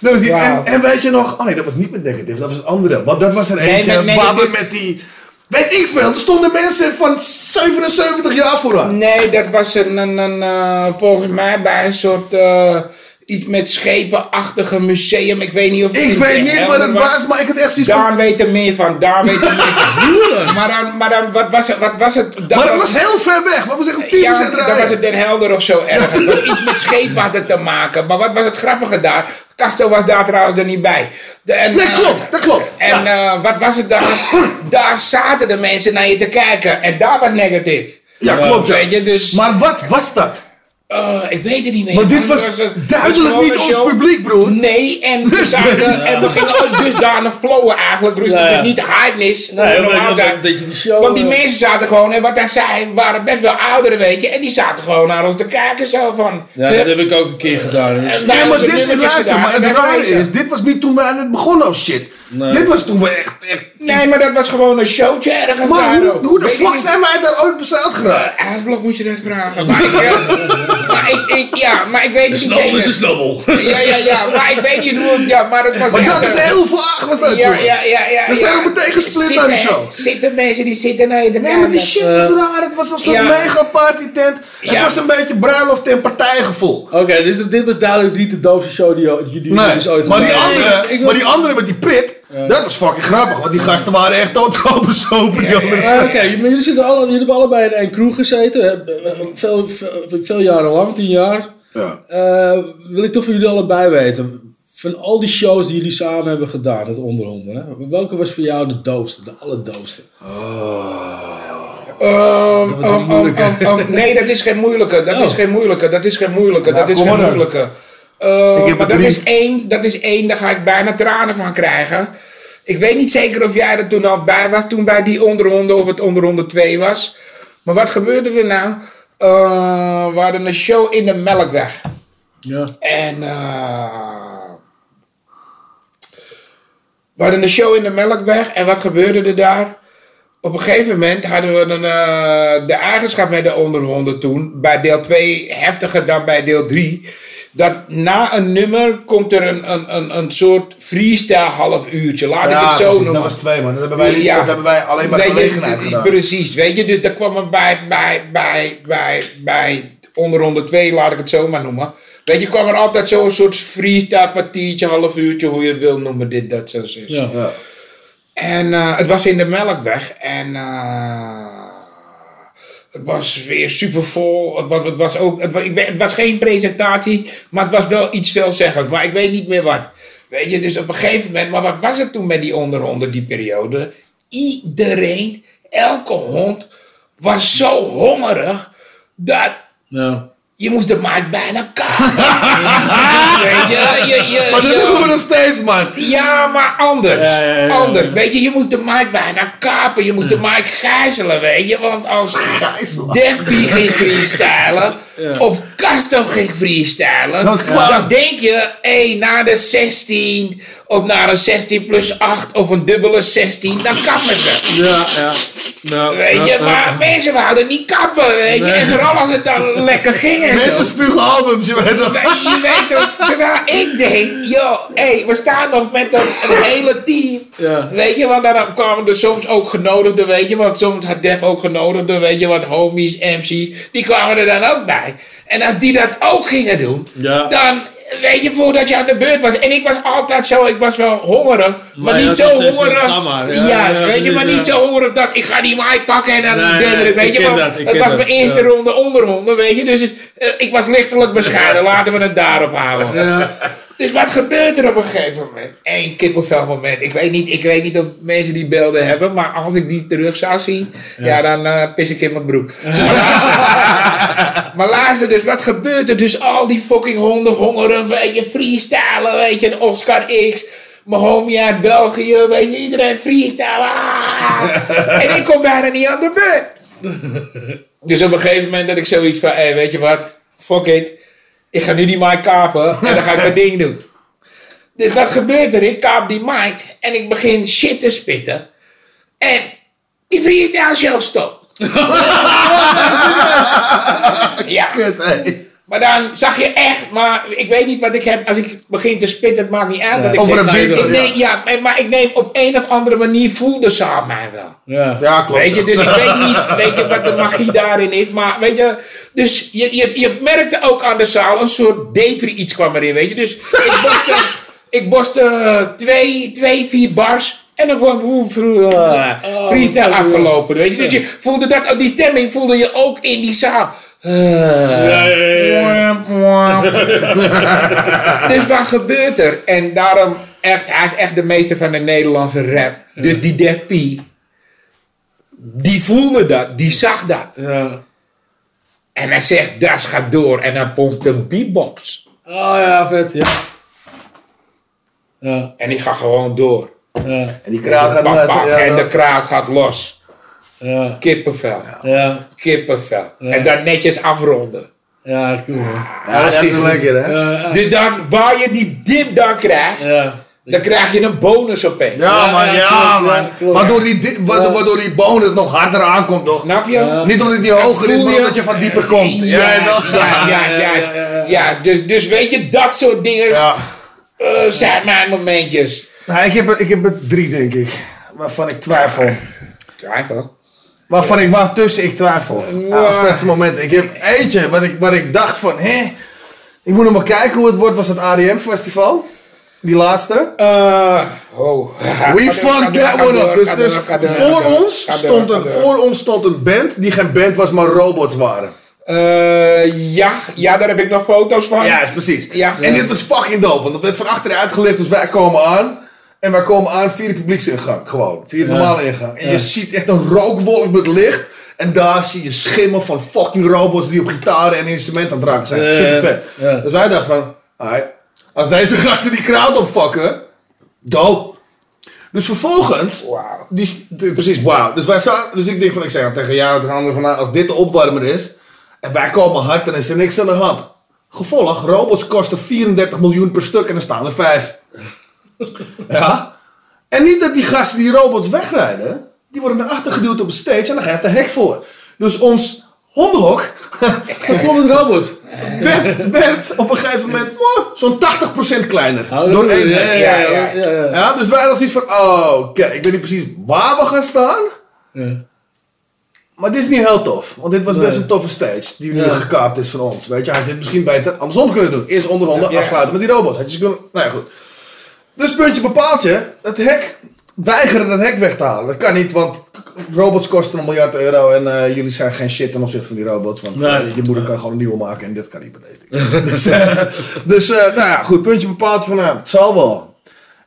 S5: Dat was die, en, en weet je nog, oh nee, dat was niet met negative, dat was een andere. Want dat was er
S4: Nee,
S5: eentje,
S4: met
S5: waar we
S4: Negative-
S5: met die, weet ik veel, er stonden mensen van 77 jaar vooraan.
S4: Nee, dat was een, een, een, eh, volgens mij bij een soort eh, iets met schepenachtige museum. Ik weet niet of het
S5: Ik weet niet wat het was, maar ik had echt zoiets van...
S4: Daan weet er meer van, Daan weet er meer van. maar dan, maar dan, wat was het? Wat was het dat
S5: Maar dat was heel ver weg, wat was echt een
S4: Ja, dan was het Den Helder of zo ergens. Iets met schepen had het te maken. Maar wat was het grappige daar? Casto was daar trouwens er niet bij. De, en,
S5: Nee,
S4: eh,
S5: klopt, dat klopt.
S4: En eh, wat was het dan? daar zaten de mensen naar je te kijken. En daar was negatief.
S5: Ja, klopt, ja.
S4: Weet je, dus...
S5: Maar wat was dat?
S4: Eh, ik weet het niet meer.
S5: Maar dit was duidelijk niet ons
S4: show.
S5: publiek, broer.
S4: Nee, en we zaten, en we gingen ook dusdanig flowen eigenlijk. Rustig,
S3: Ja, ja.
S4: dus niet hypeness.
S3: Nee,
S4: zijn.
S3: dat je die show,
S4: Want die
S3: eh,
S4: mensen zaten gewoon, en wat hij zei, waren best wel ouderen, weet je. En die zaten gewoon naar ons te kijken zo van...
S3: Ja, dat heb ik ook een keer gedaan. Dat is-
S4: En
S5: Nee, maar dit luister,
S4: gedaan
S5: maar het rare is, dit was niet toen we aan het begonnen of shit.
S3: Nee.
S5: Dit was toen we echt, echt...
S4: Nee, maar dat was gewoon een showtje ergens
S5: Maar
S4: daar
S5: hoe,
S4: ook.
S5: hoe de fuck zijn wij daar ooit bezeild geraakt?
S4: Aasblok moet je dat vragen. Maar ik, maar ik, ik, ja, maar ik weet het niet
S3: Snabbel is een
S4: zeker.
S3: snabbel.
S4: Ja, ja, ja, maar ik weet niet hoe het, ja, maar het was
S5: Maar dat is
S4: eh,
S5: heel vaag, was dat
S4: Ja, ja, ja, ja.
S5: We zijn meteen gesplit
S4: Zitten-
S5: aan die show.
S4: Zitten mensen die zitten naar je
S5: Nee, maar die shit was raar. Het was een soort
S4: Ja.
S5: mega partytent. Het
S4: Ja.
S5: was een beetje bruiloft en partijgevoel.
S3: Oké, dus dit was duidelijk niet de doofste show die die jullie
S5: Nee,
S3: dus ooit
S5: maar die, andere,
S3: Ik- ik
S5: maar die andere met die pit, dat was fucking grappig. Want die gasten waren echt totaal bezopen. Die andere
S3: Ah. Oké, jullie, zitten alle, jullie hebben allebei in één kroeg gezeten. hè, eh, Veel, veel, veel jaren lang, tien jaar.
S5: Ja.
S3: Eh, wil ik toch van jullie allebei weten. Van al die shows die jullie samen hebben gedaan, het onderhonden. Hè? Welke was voor jou de doofste, de allerdoofste? Moeilijke.
S4: ehm, ehm, ehm, nee, dat is geen moeilijke. Dat
S3: Oh.
S4: is geen moeilijke. Dat is geen moeilijke.
S5: Nou,
S4: dat is geen moeilijke. Eh, maar dat is één. Dat is één. Daar ga ik bijna tranen van krijgen. Ik weet niet zeker of jij er toen al bij was. Toen bij die onderronde of het onderronde 2 was. Maar wat gebeurde er nou? Eh, we hadden een show in de Melkweg.
S3: Ja.
S4: En eh, we hadden een show in de Melkweg. En wat gebeurde er daar? Op een gegeven moment hadden we een, eh, de eigenschap met de onderhonden toen. Bij deel 2 heftiger dan bij deel 3. Dat na een nummer komt er een, een, een, een soort freestyle half uurtje. Laat ik het zo
S5: precies,
S4: noemen.
S5: Dat was twee, man. Dat hebben wij, niet, dat hebben wij alleen
S4: je,
S5: gelegenheid gedaan.
S4: Precies, weet je. Dus daar kwam er bij, bij, bij, bij, bij onderronde 2, laat ik het zo maar noemen. Weet je, kwam er altijd zo'n soort freestyle kwartiertje, half uurtje, hoe je het wil noemen, dit, dat, zo, zo.
S3: Ja.
S5: Ja.
S4: En eh, het was in de Melkweg. En eh, het was weer super vol. Het was, het was, ook, het, was, geen presentatie, maar het was wel iets veelzeggends. Maar ik weet niet meer wat. Weet je, dus op een gegeven moment, maar wat was het toen met die onderhonden, die periode? Iedereen, elke hond, was zo hongerig dat
S3: Ja.
S4: Je moest de mic bijna kapen. Weet je, je, je,
S5: Maar dat
S4: je-
S5: hebben we nog steeds, man.
S4: ja, maar anders.
S3: Ja, ja, ja, ja.
S4: Anders. Weet je, je moest de mic bijna kapen. Je moest de mic gijzelen, weet je. Want als. Deppie ging freestylen, of Casto ging freestylen,
S5: Dat
S4: dan denk je, hé, na de 16, of na een 16 plus 8, of een dubbele 16, dan kappen ze.
S3: Ja, ja. Nou,
S4: Weet je,
S3: ja.
S4: maar mensen wouden niet kappen, weet je. En vooral als het dan lekker ging en zo.
S5: Mensen spugen albums, je weet dat.
S4: Je weet ook, terwijl ik denk, joh, hé, we staan nog met een, een hele team.
S3: Ja.
S4: Weet je, want dan kwamen er soms ook genodigden, weet je, want soms had Def ook genodigden, weet je, wat homies, MC's, die kwamen er dan ook bij. En als die dat ook gingen doen,
S3: Ja.
S4: dan, weet je, voordat je aan de beurt was. En ik was altijd zo, ik was wel hongerig, maar, niet zo hongerig.
S3: Ja,
S4: Ja,
S3: ja,
S4: weet je, maar niet zo hongerig dat ik ga die mic pakken en dan
S3: Nee,
S4: denderen, weet je.
S3: dat,
S4: het was
S3: dat,
S4: mijn eerste ronde onderronde, weet je. Dus eh, ik was lichtelijk bescheiden. Laten we het daarop houden. Dus wat gebeurt er op een gegeven moment? Eén kippenvel moment. Ik weet, niet, ik weet niet of mensen die beelden hebben, maar als ik die terug zou zien, ja, dan eh, pis ik in mijn broek. Maar luister dus, wat gebeurt er? Dus al die fucking honden hongerig, weet je, freestylen, weet je, een Oscar X. Mijn homie uit België, weet je, iedereen freestylen. Ah. En ik kom bijna niet aan de beurt. Dus op een gegeven moment dat ik zoiets van, hé, weet je wat, fuck it. Ik ga nu die mic kapen en dan ga ik mijn ding doen. Dus wat gebeurt er? Ik kaap die mic en ik begin shit te spitten. En die freestyle show stopt. ja.
S5: kut.
S4: Maar dan zag je echt, maar ik weet niet wat ik heb. Als ik begin te spitten, het maakt niet uit. wat ik
S5: Over
S4: zeg.
S5: een beat,
S4: ik
S5: ja.
S4: neem, ja. maar- maar ik neem op een of andere manier voelde de zaal mij wel.
S3: Ja.
S5: Ja, klopt.
S4: Weet je, dus ik weet niet weet je, wat de magie daarin is. Maar weet je, dus je, je, je merkte ook aan de zaal een soort depri iets kwam erin, weet je. Dus ik boste, ik boste twee, twee, vier bars. En dan kwam hoe uh, freestyle afgelopen, weet je. Dus je voelde dat, ook die stemming voelde je ook in die zaal. dus wat gebeurt er? En daarom, echt, hij is echt de meester van de Nederlandse rap. Dus die Def P, die voelde dat, die zag dat.
S3: Ja.
S4: En hij zegt, das gaat door. En dan pompt een beatbox.
S3: Oh ja, vet, ja. Ja,
S4: En die gaat gewoon door.
S3: ja,
S5: En die kraat gaat
S4: Bak, bak, en
S5: dat-
S4: de kraat gaat los.
S3: Ja,
S4: Kippenvel.
S3: ja,
S4: Kippenvel. En dan netjes afronden.
S3: ja, cool.
S5: Ja, dat is lekker, hè?
S3: Ja,
S4: Dus dan, waar je die dip dan krijgt,
S3: ja.
S4: dan krijg je een bonus opeens.
S5: Ja, man,
S3: ja,
S5: ja,
S3: klopt,
S5: man. Waardoor die, di- waardoor, waardoor die bonus nog harder aankomt, toch?
S4: Snap je?
S5: Niet omdat die hoger is, maar omdat je van dieper komt.
S4: Ja,
S5: Ja,
S4: ja,
S5: toch?
S4: ja, ja, ja, ja, dus, dus weet je, dat soort dingen
S5: Ja.
S4: eh, zijn mijn momentjes.
S5: Nou, ik, heb, er- ik heb er drie, denk ik. Waarvan ik twijfel.
S4: Twijfel.
S5: Waarvan ik, waartussen ik twijfel. Ja, als vetste moment. Ik heb eentje wat ik, wat ik dacht van, hè? Ik moet nog maar kijken hoe het wordt. Was het ADM-festival? Die laatste.
S4: Eh, oh.
S5: We fucked that one up. Dus, dus voor, ons stond een, voor ons stond een band die geen band was, maar robots waren.
S4: Eh, ja, ja, daar heb ik nog foto's van.
S5: Ja, is precies.
S4: Ja.
S5: En dit was fucking dope, want dat werd van achteruit uitgelicht, dus wij komen aan. En wij komen aan via de publieksingang, gewoon. Via de normale ingang. En je ziet echt een rookwolk met licht. En daar zie je schimmen van fucking robots die op gitaren en instrumenten aan het raken zijn. Super vet. Dus wij dachten van, alright, als deze gasten die crowd opfokken, dope. Dus vervolgens, die, de- precies, wauw. Dus, wij zaten, dus ik denk van, ik zeg tegen jou, tegen anderen van, nou, als dit de opwarmer is, en wij komen hard, dan is er niks aan de hand. Gevolg, robots kosten 34 miljoen per stuk en er staan er vijf. ja? En niet dat die gasten die robots wegrijden, die worden naar achter geduwd op de stage en dan gaat de hek voor. Dus ons hondenhok
S3: Dat vol met robots.
S5: werd, werd op een gegeven moment zo'n 80% kleiner.
S3: Oh,
S5: door één
S3: ja,
S5: hek.
S3: ja, ja, ja, ja.
S5: Ja, dus wij hadden zoiets van, oh, oké, ik weet niet precies waar we gaan staan.
S3: Ja.
S5: Maar dit is niet heel tof. Want dit was best een toffe stage die nu gekaapt is van ons. Weet je, had je het misschien beter andersom kunnen doen. Eerst onderhonden,
S4: Ja.
S5: afsluiten met die robots. Had je kunnen... Nou ja, goed. Dus puntje bepaaltje. Het hek, weigeren het hek weg te halen. Dat kan niet, want robots kosten een miljard euro. En eh, jullie zijn geen shit ten opzichte van die robots. Want
S3: Nee.
S5: eh, je moeder kan gewoon een nieuwe maken en dit kan niet met deze ding. dus eh, dus nou ja, goed. Puntje bepaaltje van, nou, het zal wel.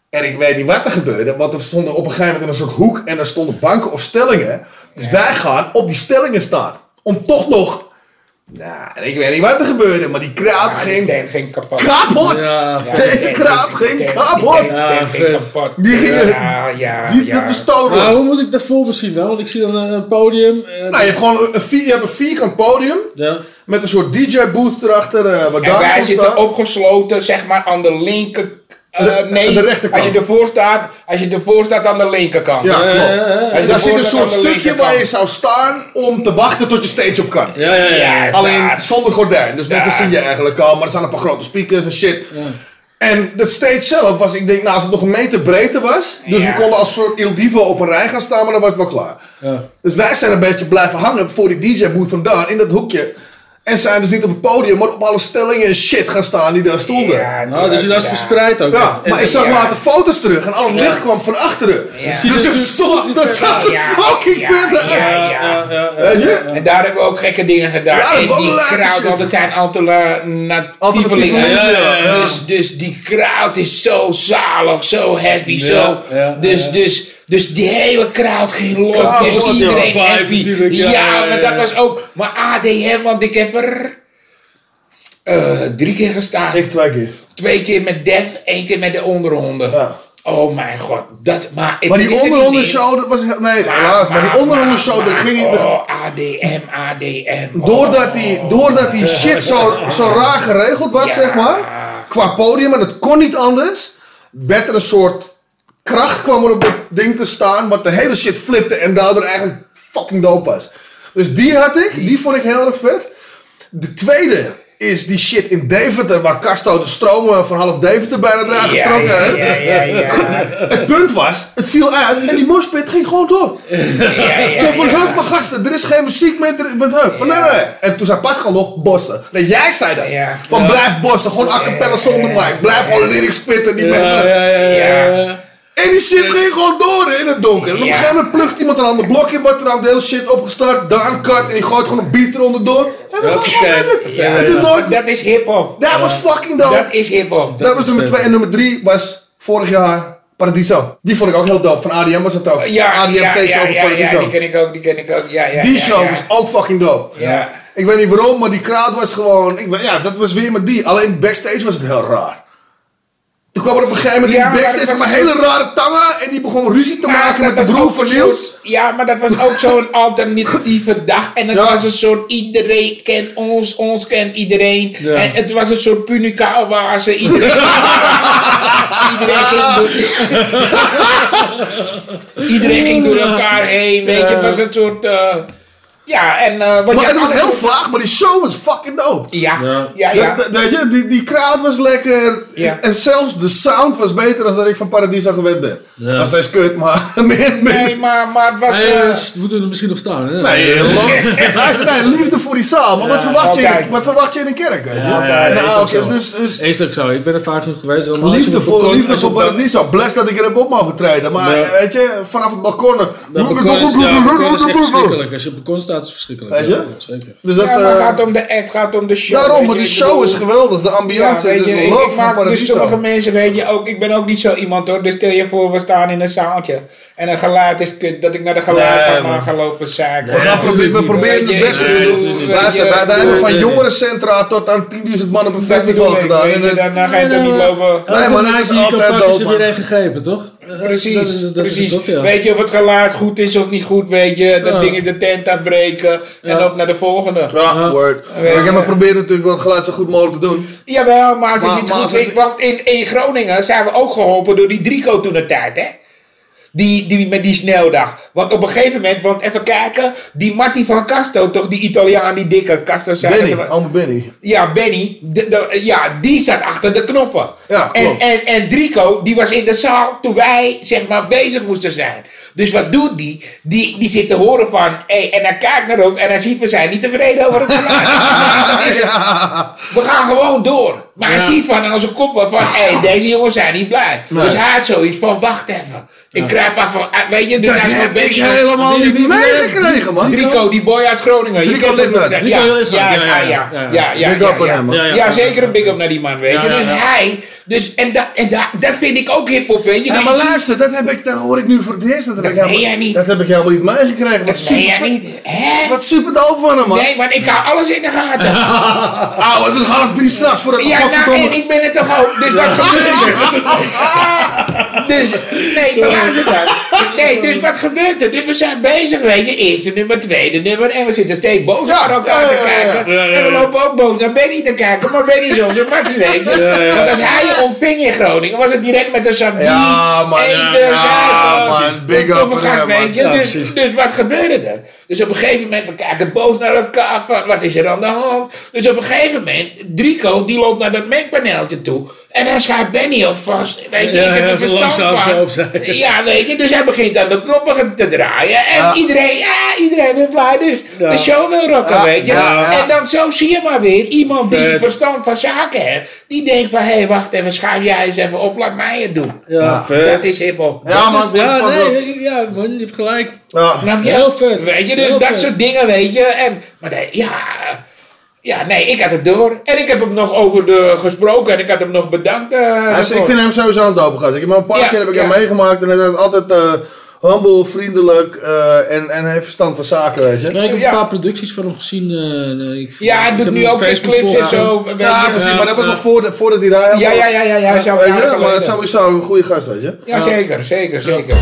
S5: En ik weet niet wat er gebeurde, want er stonden op een gegeven moment in een soort hoek en er stonden banken of stellingen. Dus wij gaan op die stellingen staan. Om toch nog. Nou, ik weet niet wat er gebeurde, maar die kraat
S4: Ja,
S5: ging
S4: kapot.
S5: kapot.
S3: Ja,
S4: Ja,
S5: Deze kraat ging kapot.
S4: die
S3: Ja,
S4: ging kapot.
S5: Die ging-
S4: Ja, ja,
S5: Die,
S4: ja.
S5: Dat.
S3: Maar hoe moet ik dat voor me zien dan? Want ik zie dan een, een podium. En,
S5: Nou, je hebt gewoon een, vier, je hebt een vierkant podium.
S3: ja.
S5: Met een soort DJ-booth erachter. eh waar
S4: En wij zitten
S5: staat.
S4: opgesloten, zeg maar, aan de linker...
S5: De-
S4: nee,
S5: aan de rechterkant.
S4: als je ervoor staat, als je ervoor staat aan de linkerkant.
S5: Ja, klopt.
S4: Als je
S5: Daar zit een soort stukje waar je zou staan om te wachten tot je stage op kan.
S3: Ja, ja, ja.
S4: Ja,
S5: Alleen zonder gordijn. Dus mensen zien je eigenlijk al, maar er staan een paar grote speakers en shit. En dat stage zelf was, ik denk, nou, als het nog een meter breedte was. Dus
S4: Ja.
S5: we konden als soort Il Divo op een rij gaan staan, maar dan was het wel klaar.
S3: Ja.
S5: Dus wij zijn een beetje blijven hangen voor die DJ-booth vandaan in dat hoekje. En zijn dus niet op het podium, maar op alle stellingen en shit gaan staan die daar stonden. Ja,
S4: Ja,
S3: Nou, dus dat is
S4: ja.
S3: verspreid ook.
S5: maar
S3: En-
S5: ik zag
S4: ja.
S5: later foto's terug en al het licht kwam van achteren.
S4: Ja.
S3: Ziet
S5: Dus het stond, dat zag er
S4: Ja,
S5: fucking
S4: ja,
S5: vet uit.
S4: ja, ja.
S3: ja, ja, ja.
S5: Weet je?
S4: En daar hebben we ook gekke dingen gedaan.
S5: Ja, dat
S4: en die crowd, want het zijn alternatievelingen.
S3: Ja, ja, ja.
S4: Dus, dus die crowd is zo zalig, zo heavy,
S3: Ja,
S4: zo.
S3: ja,
S4: dus,
S3: ja.
S4: dus, dus die hele crowd ging los. Dus iedereen
S3: ja.
S4: Happy.
S3: natuurlijk,
S4: ja, maar dat was ook. Maar ADM, want ik heb er eh, drie keer gestaan.
S5: Ik twee keer.
S4: Twee keer met Def, één keer met de onderhonden. Oh mijn god, dat, maar...
S5: Maar die onderhonden show, dat was nee, helaas. Maar die onderhonden show, dat ging niet.
S4: Oh, ADM, ADM.
S5: Doordat die, doordat die shit zo, zo raar geregeld was, zeg maar. Qua podium, en het kon niet anders. Werd er een soort kracht kwam er op dat ding te staan. Wat de hele shit flipte en daardoor eigenlijk fucking dope was. Dus die had ik, die vond ik heel erg vet. De tweede is die shit in Deventer, waar Casto de stromen van half Deventer bijna eraan
S4: Ja,
S5: getrokken
S4: ja,
S5: heeft.
S4: ja, ja, ja.
S5: Het punt was, het viel uit en die moshpit ging gewoon door.
S4: ja,
S5: Zo van,
S4: ja.
S5: hup, maar gasten, er is geen muziek meer, er met hup. Van, nee, nee, nee. En toen zei Pascal nog, bossen. Nee, jij zei dat.
S4: Ja.
S5: Van, blijf bossen, gewoon a cappella zonder mic. Blijf gewoon lyrics spitten, die mensen.
S3: Ja, ja, ja, ja.
S5: En die shit ging gewoon door in het donker. En op een gegeven moment plukt iemand een ander blokje, wordt er ook de hele shit opgestart, daan cut en je gooit gewoon een beat eronder door. En we gaan gewoon
S3: Hoppakee.
S5: verder.
S4: Ja,
S5: Het is nooit,
S4: Dat is hip-hop.
S5: dat was fucking dope.
S4: Dat is hip-hop.
S5: Dat was nummer 2 en nummer 3 was vorig jaar Paradiso. Die vond ik ook heel dope. Van ADM was het ook.
S4: Ja,
S5: ADM
S4: ja,
S5: takes
S4: ja,
S5: over
S4: ja, ja,
S5: Paradiso.
S4: die ken ik ook, die ken ik ook. Ja, ja,
S5: die show was ook fucking dope.
S4: Ja.
S5: Ik weet niet waarom, maar die crowd was gewoon... Ik, ja, dat was weer met die. Alleen backstage was het heel raar. Toen kwam er op een gegeven moment
S4: Ja,
S5: in
S4: maar
S5: die backstage
S4: dat was een
S5: hele rare tangen. En die begon ruzie te
S4: Maar
S5: maken met de broer van Niels.
S4: ja, maar dat was ook zo'n alternatieve dag. En het
S5: Ja.
S4: was een soort iedereen kent ons, ons kent iedereen. En het was een soort punicaal waar ze iedereen. iedereen, ging door, iedereen ging door elkaar heen. Weet je, het was een soort. eh, ja, en. eh, wat
S5: Maar
S4: je
S5: het was heel vaag, maar die show was fucking dope.
S4: Ja,
S3: Ja.
S4: ja, ja.
S5: Je, die, die crowd was lekker.
S4: Ja.
S5: En zelfs de sound was beter dan dat ik van Paradiso gewend ben.
S3: Ja.
S5: Dat is steeds kut, maar.
S4: Nee, maar, maar het was.
S3: Hey,
S4: eh,
S3: eh, ze moeten er misschien nog staan. Hè?
S5: Nee, luister, nee, liefde voor die zaal. Maar wat, verwacht je in, wat verwacht je in een kerk, weet je?
S3: Ja, ja, is ook
S5: oudjes,
S3: zo.
S5: dus, dus
S3: Is ook zo. Ik ben er vaak genoeg geweest.
S5: Liefde
S3: het
S5: voor, liefde voor Paradiso. Bless dat ik er heb op mogen treden. Maar weet je, vanaf het balkon.
S3: Dat balkon is, het verschrikkelijk. Als je op het balkon staat is het verschrikkelijk.
S5: Weet je?
S3: Ja, zeker.
S5: Dus dat,
S4: ja, maar het
S5: eh,
S4: gaat om de act, gaat om de show.
S5: daarom,
S4: weet
S5: maar die show
S4: bedoel-
S5: is geweldig. De ambiance
S4: weet
S5: is
S4: je,
S5: dus
S4: ik,
S5: love
S4: ik
S5: van
S4: maak dus sommige mensen, weet je, ook, ik ben ook niet zo iemand hoor. Dus stel je voor, we staan in een zaaltje en een geluid is kut, dat ik naar de geluid
S5: Nee,
S4: ga, maar gaan lopen zaken.
S5: We, gaan proberen, we proberen het beste te doen. Luister, wij, wij hebben van jongerencentra tot aan 10.000 man op een festival gedaan.
S4: Weet dan, dan ga je toch niet lopen.
S5: Nee, maar dat is
S3: die je kan
S5: altijd
S3: is er weer
S5: man.
S3: een gegrepen, toch?
S4: Precies,
S3: dat is- dat is
S4: precies.
S3: het ook, ja.
S4: Weet je of het geluid goed is of niet goed, weet je. Dat
S3: Ja.
S4: ding is de tent uitbreken en
S3: Ja.
S4: op naar de volgende.
S5: Ja, word. Ik heb maar proberen natuurlijk wel het geluid zo goed mogelijk te doen.
S4: Jawel, maar als het
S5: Maar-
S4: niet
S5: maar
S4: goed
S5: het-
S4: is. Want in, in Groningen zijn we ook geholpen door die Drico toen de tijd, hè? Die, die, met die sneldag. Want op een gegeven moment, want even kijken, die Marty van Casto, toch die Italiaan, die dikke Casto zei
S5: Benny, allemaal Benny.
S4: Ja, Benny, de, de- ja, die zat achter de knoppen.
S5: Ja,
S4: en,
S5: klopt.
S4: en, en Drico, die was in de zaal toen wij, zeg maar, bezig moesten zijn. Dus wat doet die? Die, die zit te horen van, hé, en hij kijkt naar ons en hij ziet, we zijn niet tevreden over het geluid. We gaan gewoon door. Maar hij ziet van aan zijn kop wat van, hé, deze jongens zijn niet blij. Dus hij had zoiets van, wacht even. Ik krijg maar van, ah, weet je, dus
S5: Dat heb ik helemaal niet meegekregen, man.
S4: Drico, die boy uit Groningen.
S5: Drico.
S3: Drico
S4: Ja, ja,
S3: ja,
S4: ja,
S3: ja,
S4: ja,
S3: ja.
S4: zeker een big up naar die man, weet je. Dus hij, dus, en, dat en dat dat vind ik ook hip-hop, weet je.
S5: Ja,
S4: Dat
S5: maar luister, dat, heb ik, dat hoor ik nu voor het eerst. Dat heb,
S4: Dat
S5: ik, helemaal,
S4: jij niet.
S5: dat heb ik helemaal niet meegekregen. Wat
S4: Dat meen jij
S5: super,
S4: niet. Hè?
S5: wat super dope van hem, man.
S4: Nee, maar ik hou alles in de gaten.
S5: Auw, het is half drie s'nachts voor het
S4: Ja, nou, en ik ben het toch ook. Dus wat gebeurt er? Dus, nee, maar luister dan. Nee, dus wat gebeurt er? Dus we zijn bezig, weet je. Eerste nummer, tweede nummer. En we zitten steeds boos
S5: Ja,
S4: naar elkaar
S5: ja,
S4: te kijken.
S3: Ja, ja,
S4: En we lopen ook boos naar Benny te kijken. Maar Benny is onze mattie, weet je. Want als hij je ontving in Groningen, was het direct met een zak
S5: Ja, man.
S4: eten,
S5: Ja,
S4: zuipen.
S5: man. Big up
S4: weet je.
S3: Ja,
S4: dus, dus wat gebeurde er? Dus op een gegeven moment, we kijken boos naar elkaar. Van, wat is er aan de hand? Dus op een gegeven moment, Drico, die loopt naar dat mengpaneeltje toe. En hij schuift Benny op vast. Weet je,
S3: Ja,
S4: ik heb
S3: ja,
S4: er verstand
S3: langzaam
S4: van. Ja, weet je, dus hij begint aan de knoppen te draaien. En
S5: Ja.
S4: iedereen, ja, iedereen wil blij. Dus
S3: Ja.
S4: de show wil rocken,
S5: Ja,
S4: weet je. En dan zo zie je maar weer iemand die
S3: Vet.
S4: verstand van zaken heeft. Die denkt van, hé, hey, wacht even, schuif jij eens even op, laat mij het doen.
S3: Ja.
S4: Dat is hiphop.
S5: Ja, man.
S3: Ja, nee, ja, man, je hebt gelijk.
S5: Ja.
S4: Je?
S3: Heel vet.
S4: Weet je, dus
S3: Heel
S4: dat
S3: vet.
S4: soort dingen, weet je. En, maar nee, ja, ja, nee, ik had het door. En ik heb hem nog over de gesproken en ik had hem nog bedankt. eh, daarvoor.
S5: ik vind hem sowieso een dope gast. Ik heb hem een paar
S4: Ja,
S5: keer heb ik
S4: ja.
S5: hem meegemaakt. En hij is altijd eh, humble, vriendelijk eh, en, en hij heeft verstand van zaken, weet je.
S3: Nee, ik heb
S4: Ja.
S3: een paar producties van hem gezien. eh, ik,
S4: Ja, hij
S3: ik
S4: doet
S3: heb
S4: nu ook
S3: Facebook
S4: clips en zo.
S5: Ja, precies. Maar dat was nog voordat, voordat hij daar
S4: Ja, ja, ja, ja, ja,
S5: maar sowieso een goede gast, weet je.
S4: Ja, zeker, zeker, zeker.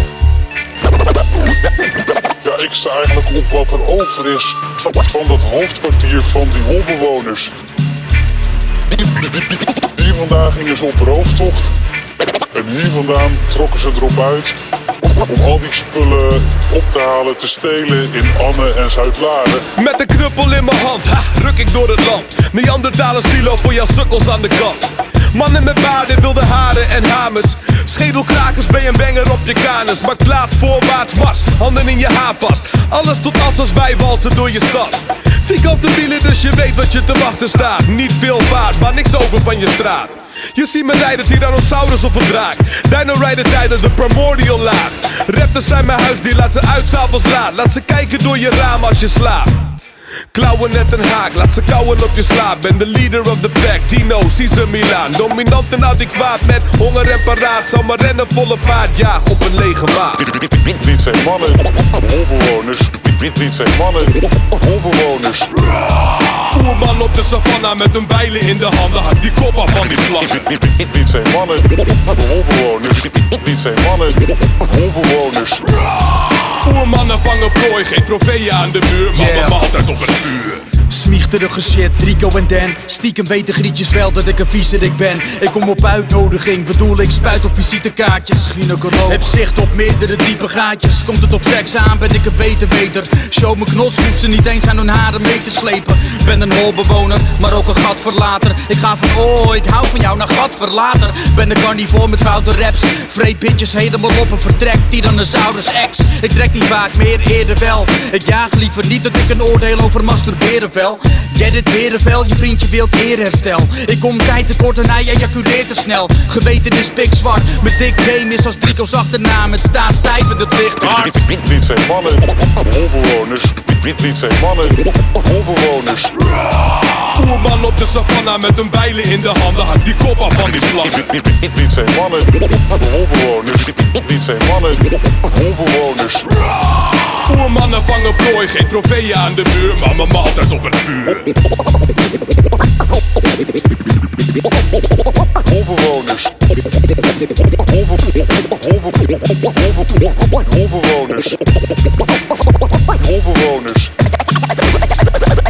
S11: Ik sta eigenlijk op wat er over is van, dat hoofdkwartier van die holbewoners. Hier vandaan gingen ze op rooftocht. En hier vandaan trokken ze erop uit om al die spullen op te halen, te stelen in Anne en Zuid-Laren.
S9: Met een knuppel in mijn hand, ha, ruk ik door het land.
S12: Neandertalen stilo voor jouw sukkels aan de kant. Mannen met baarden, wilde haren en hamers. Schedelkrakers ben je een banger op je kanus. Maak plaats voorwaarts mars, handen in je haar vast. Alles tot als wij walsen door je stad. Vierkante wielen, dus je weet wat je te wachten staat. Niet veel vaart, maar niks over van je straat. Je ziet me rijden, Tyrannosaurus of een draak. Dino rijden tijden de primordial laag. Raptors zijn mijn huis, die laat ze uit s'avonds laat. Laat ze kijken door je raam als je slaapt. Klauwen net een haak, laat ze kauwen op je slaap. Ben de leader of the pack, Dino, Caesar Milan. Dominant en adequaat met honger en paraat. Zal maar rennen volle vaart, jaag op een lege maat.
S11: Niet twee mannen, holbewoners. Niet, niet twee mannen, holbewoners.
S12: Oerman op de savannah met een bijlen in de handen. Had die kop af van die vlag.
S11: Niet twee mannen, holbewoners. Niet twee mannen, holbewoners.
S12: Oermannen vangen prooi, geen trofeeën aan de muur. Maar
S6: Yeah.
S12: we altijd op het vuur.
S6: Smiechterige shit, Rico en Dan Stiekem weten grietjes wel dat ik een viezerik ben. Ik kom op uitnodiging, bedoel ik spuit op visitekaartjes. Gynaecoloog Heb zicht op meerdere diepe gaatjes. Komt het op seks aan, ben ik een beter weter Show mijn knots, hoef ze niet eens aan hun haren mee te slepen. Ben een holbewoner, maar ook een gatverlater Ik ga van oh, ik hou van jou naar gatverlater Ben een carnivore met foute raps. Vreet bitches helemaal op en vertrek Tyrannosaurus X. Ik trek niet vaak meer, eerder wel. Ik jaag liever niet dat ik een oordeel over masturberen vel Get it, berenvel, je vriendje wilt eerherstel. Ik kom tijd tekort en hij ejaculeert te snel. Geweten is pikzwart, mijn dik game is als Drico's achternaam Het staat stijf het ligt hard
S11: Niet, twee mannen, holbewoners. Niet, twee mannen, holbewoners.
S12: Oerman op de savannah met een bijlen in de handen. Had die kop af van die slag.
S11: Niet, niet twee mannen, holbewoners. Niet twee mannen, holbewoners.
S12: Oermannen vangen prooi, geen trofeeën aan de muur. Maar mijn maaltijd op het vuur.
S11: Holbewoners. Holbewoners. Holbewoners. Ja,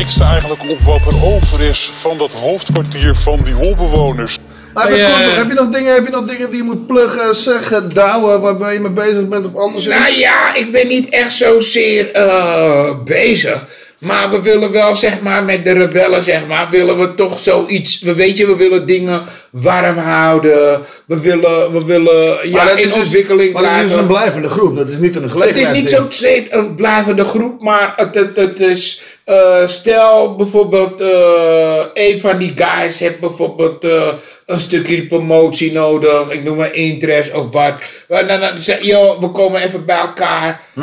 S11: ik sta eigenlijk op wat er over is van dat hoofdkwartier van die holbewoners.
S5: Maar even
S4: Hey,
S5: kort
S4: eh,
S5: nog, heb je nog dingen, heb je nog dingen die je moet pluggen, zeggen, douwen, waarbij je mee bezig bent of anders?
S4: Nou ja, ik ben niet echt zozeer eh bezig. Maar we willen wel, zeg maar, met de rebellen, zeg maar, willen we toch zoiets. We weet je, we willen dingen warm houden. We willen, we willen ja,
S5: dat
S4: in
S5: is dus-
S4: ontwikkeling
S5: Maar dat is
S4: blijven.
S5: een blijvende groep, dat is niet een
S4: Het
S5: gelegenheid.
S4: is niet zo steeds een blijvende groep, maar het, het, het is. eh, stel bijvoorbeeld, eh, een van die guys heeft bijvoorbeeld eh, een stukje promotie nodig. Ik noem maar interest of wat. Dan, dan zeg je, joh, we komen even bij elkaar.
S5: Hm.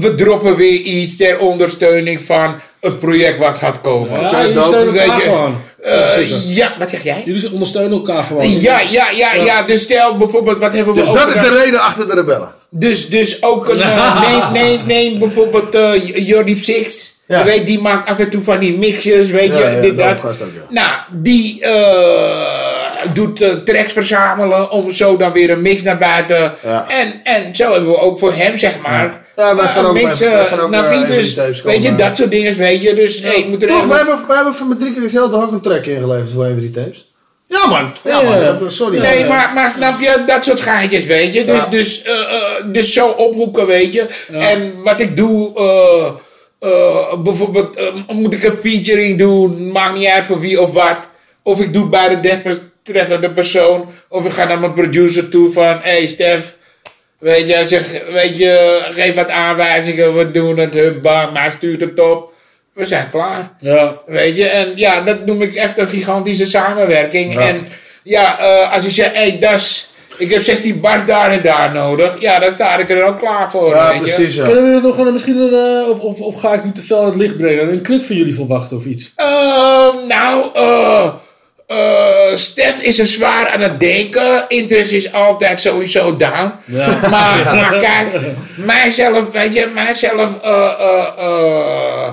S4: We droppen weer iets ter ondersteuning van het project wat gaat komen.
S3: Ja, jullie steunen
S4: Weet
S3: elkaar
S4: je,
S3: gewoon.
S4: eh, ja, wat zeg jij?
S3: Jullie ondersteunen elkaar gewoon.
S4: Ja, ja, ja, ja. Dus stel bijvoorbeeld, wat hebben we
S5: Dus dat is de reden achter de rebellen.
S4: Dus, dus ook een, eh, neem, neem, neem bijvoorbeeld uh, Jordi Six.
S5: Ja.
S4: Je weet, die maakt af en toe van die mixjes, weet
S5: Ja,
S4: je,
S5: ja,
S4: dit, dat.
S5: doopgast ook, ja.
S4: Nou, die eh, doet eh, tracks verzamelen om zo dan weer een mix naar buiten.
S5: Ja.
S4: En, en zo hebben we ook voor hem, zeg maar.
S5: Ja, wij
S4: eh,
S5: ook bij- wij staan ook,
S4: snap je?
S5: eh,
S4: dus, weet je, dat soort dingen, weet je. Dus nee, ik moet er
S5: Toch,
S4: even-
S5: we hebben, we hebben van drie keer dezelfde ook een track ingeleverd voor een van die tapes. Ja man, ja, man, dat, sorry.
S4: Nee,
S5: Ja.
S4: maar, maar snap je, dat soort geintjes, weet je. Dus,
S5: Ja.
S4: dus, eh, dus zo ophoeken, weet je. En wat ik doe, bijvoorbeeld, moet ik een featuring doen, maakt niet uit voor wie of wat. Of ik doe bij de desbetreffende persoon. Of ik ga naar mijn producer toe van, hé hey Stef, weet je, zeg, weet je, geef wat aanwijzingen, we doen het, hup, bam, maar hij stuurt het op. We zijn klaar.
S3: Ja.
S4: Weet je, en ja, dat noem ik echt een gigantische samenwerking. En ja, eh, als je zegt, hé, hey, das, ik heb 16 bars daar en daar nodig. Ja, dan sta ik er ook klaar voor.
S5: Ja,
S4: weet je.
S5: precies, ja.
S3: Kunnen we nog een, misschien een, eh, of, of, of ga ik nu te veel aan het licht brengen? Een clip van jullie verwachten of iets?
S4: Ehm, nou, eh eh, Stef is er zwaar aan het denken. Interest is altijd sowieso down. Maar, maar kijk, mijzelf, weet je, mijzelf, eh, eh,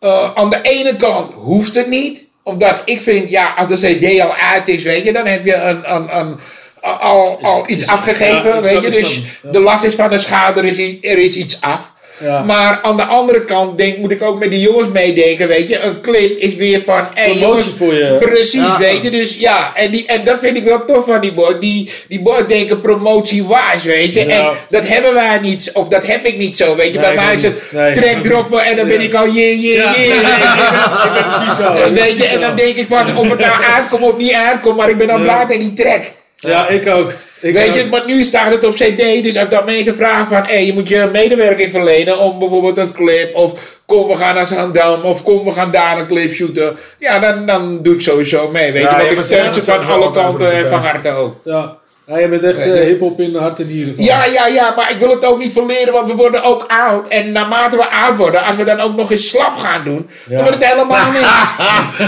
S4: eh, aan de ene kant hoeft het niet. Omdat ik vind, ja, als de CD al uit is, weet je, dan heb je een, een, een, al, al iets afgegeven,
S3: ja,
S4: weet je. Dus de last is van de is, i- er is iets af.
S3: Ja.
S4: Maar aan de andere kant denk, moet ik ook met die jongens meedenken, weet je. Een clip is weer van, hey,
S3: Promotie
S4: jongens,
S3: voor je.
S4: Precies,
S3: Ja.
S4: weet je. Dus ja, en, die, en dat vind ik wel tof van die boy. Die, die boy denken promotie-wise, weet je.
S3: Ja.
S4: En dat hebben wij niet, of dat heb ik niet zo, weet je.
S3: Nee,
S4: Bij mij is het.
S3: Nee, ook
S4: droppen en dan ben ik al yeah.
S3: Ik ben precies zo.
S4: Weet je, en dan denk ik van, of het nou aankomt of niet aankomt, maar ik ben al
S3: Ja.
S4: blij met die track.
S3: Ja, ik ook. Ik
S4: Weet je, maar nu staat het op CD, dus als dan mensen vragen van, hé, je moet je medewerking verlenen om bijvoorbeeld een clip, of kom we gaan naar Zandam, of kom we gaan daar een clip shooten, ja, dan, dan doe ik sowieso mee, weet
S5: Ja,
S4: je, want ik steun ze van alle kanten en van harte ook.
S3: Ja. Ja, je bent echt eh, hip-hop in de hart en nieren.
S4: Ja, ja, ja, maar ik wil het ook niet verleren, want we worden ook oud. En naarmate we oud worden, als we dan ook nog eens slap gaan doen, dan wordt het helemaal niks.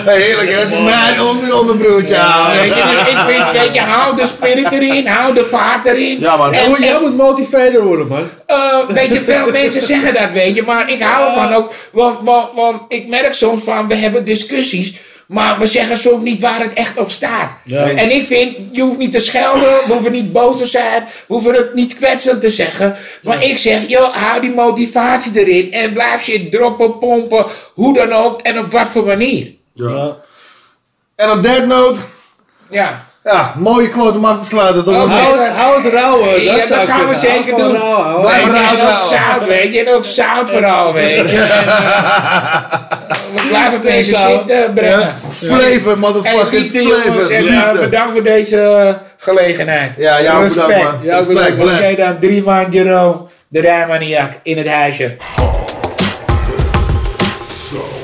S5: Heerlijk? Dat is mijn onder onderbroertje.
S4: Weet je, dus ik vind, weet je, hou de spirit erin, hou de vaart erin.
S5: Ja.
S3: Jij
S4: En-
S3: moet- Jij moet motivator worden, man.
S4: Eh, weet je, veel mensen zeggen dat, weet je, maar ik hou ervan ook. Want, want, want ik merk soms van, we hebben discussies, maar we zeggen soms niet waar het echt op staat.
S3: Ja.
S4: En ik vind, je hoeft niet te schelden, we hoeven niet boos te zijn, we hoeven het niet kwetsend te zeggen. Maar ik zeg, joh, hou die motivatie erin en blijf shit droppen, pompen, hoe dan ook en op wat voor manier.
S3: Ja.
S5: En op that note,
S4: Ja.
S5: Ja, mooie quote om af te sluiten. Toch?
S3: Hou het, hou het rauw, hoor.
S4: Ja,
S3: dat,
S4: gaan we
S3: zeggen.
S4: zeker doen.
S5: Blijf
S4: Weet je,
S5: rauw
S4: en ook zout, weet je, en ook zout vooral, weet je. En, we blijven deze eh, brengen.
S5: Flavor,
S4: En
S5: motherfuckers,
S4: liefde
S5: flavor.
S4: en
S5: Liefde.
S4: bedankt voor deze eh, gelegenheid.
S5: Ja, jou
S4: Respect.
S5: bedankt, man. Respect,
S3: bedankt.
S4: Oké dan, drie man Jerome, de rijmaniak in het huisje.
S11: So.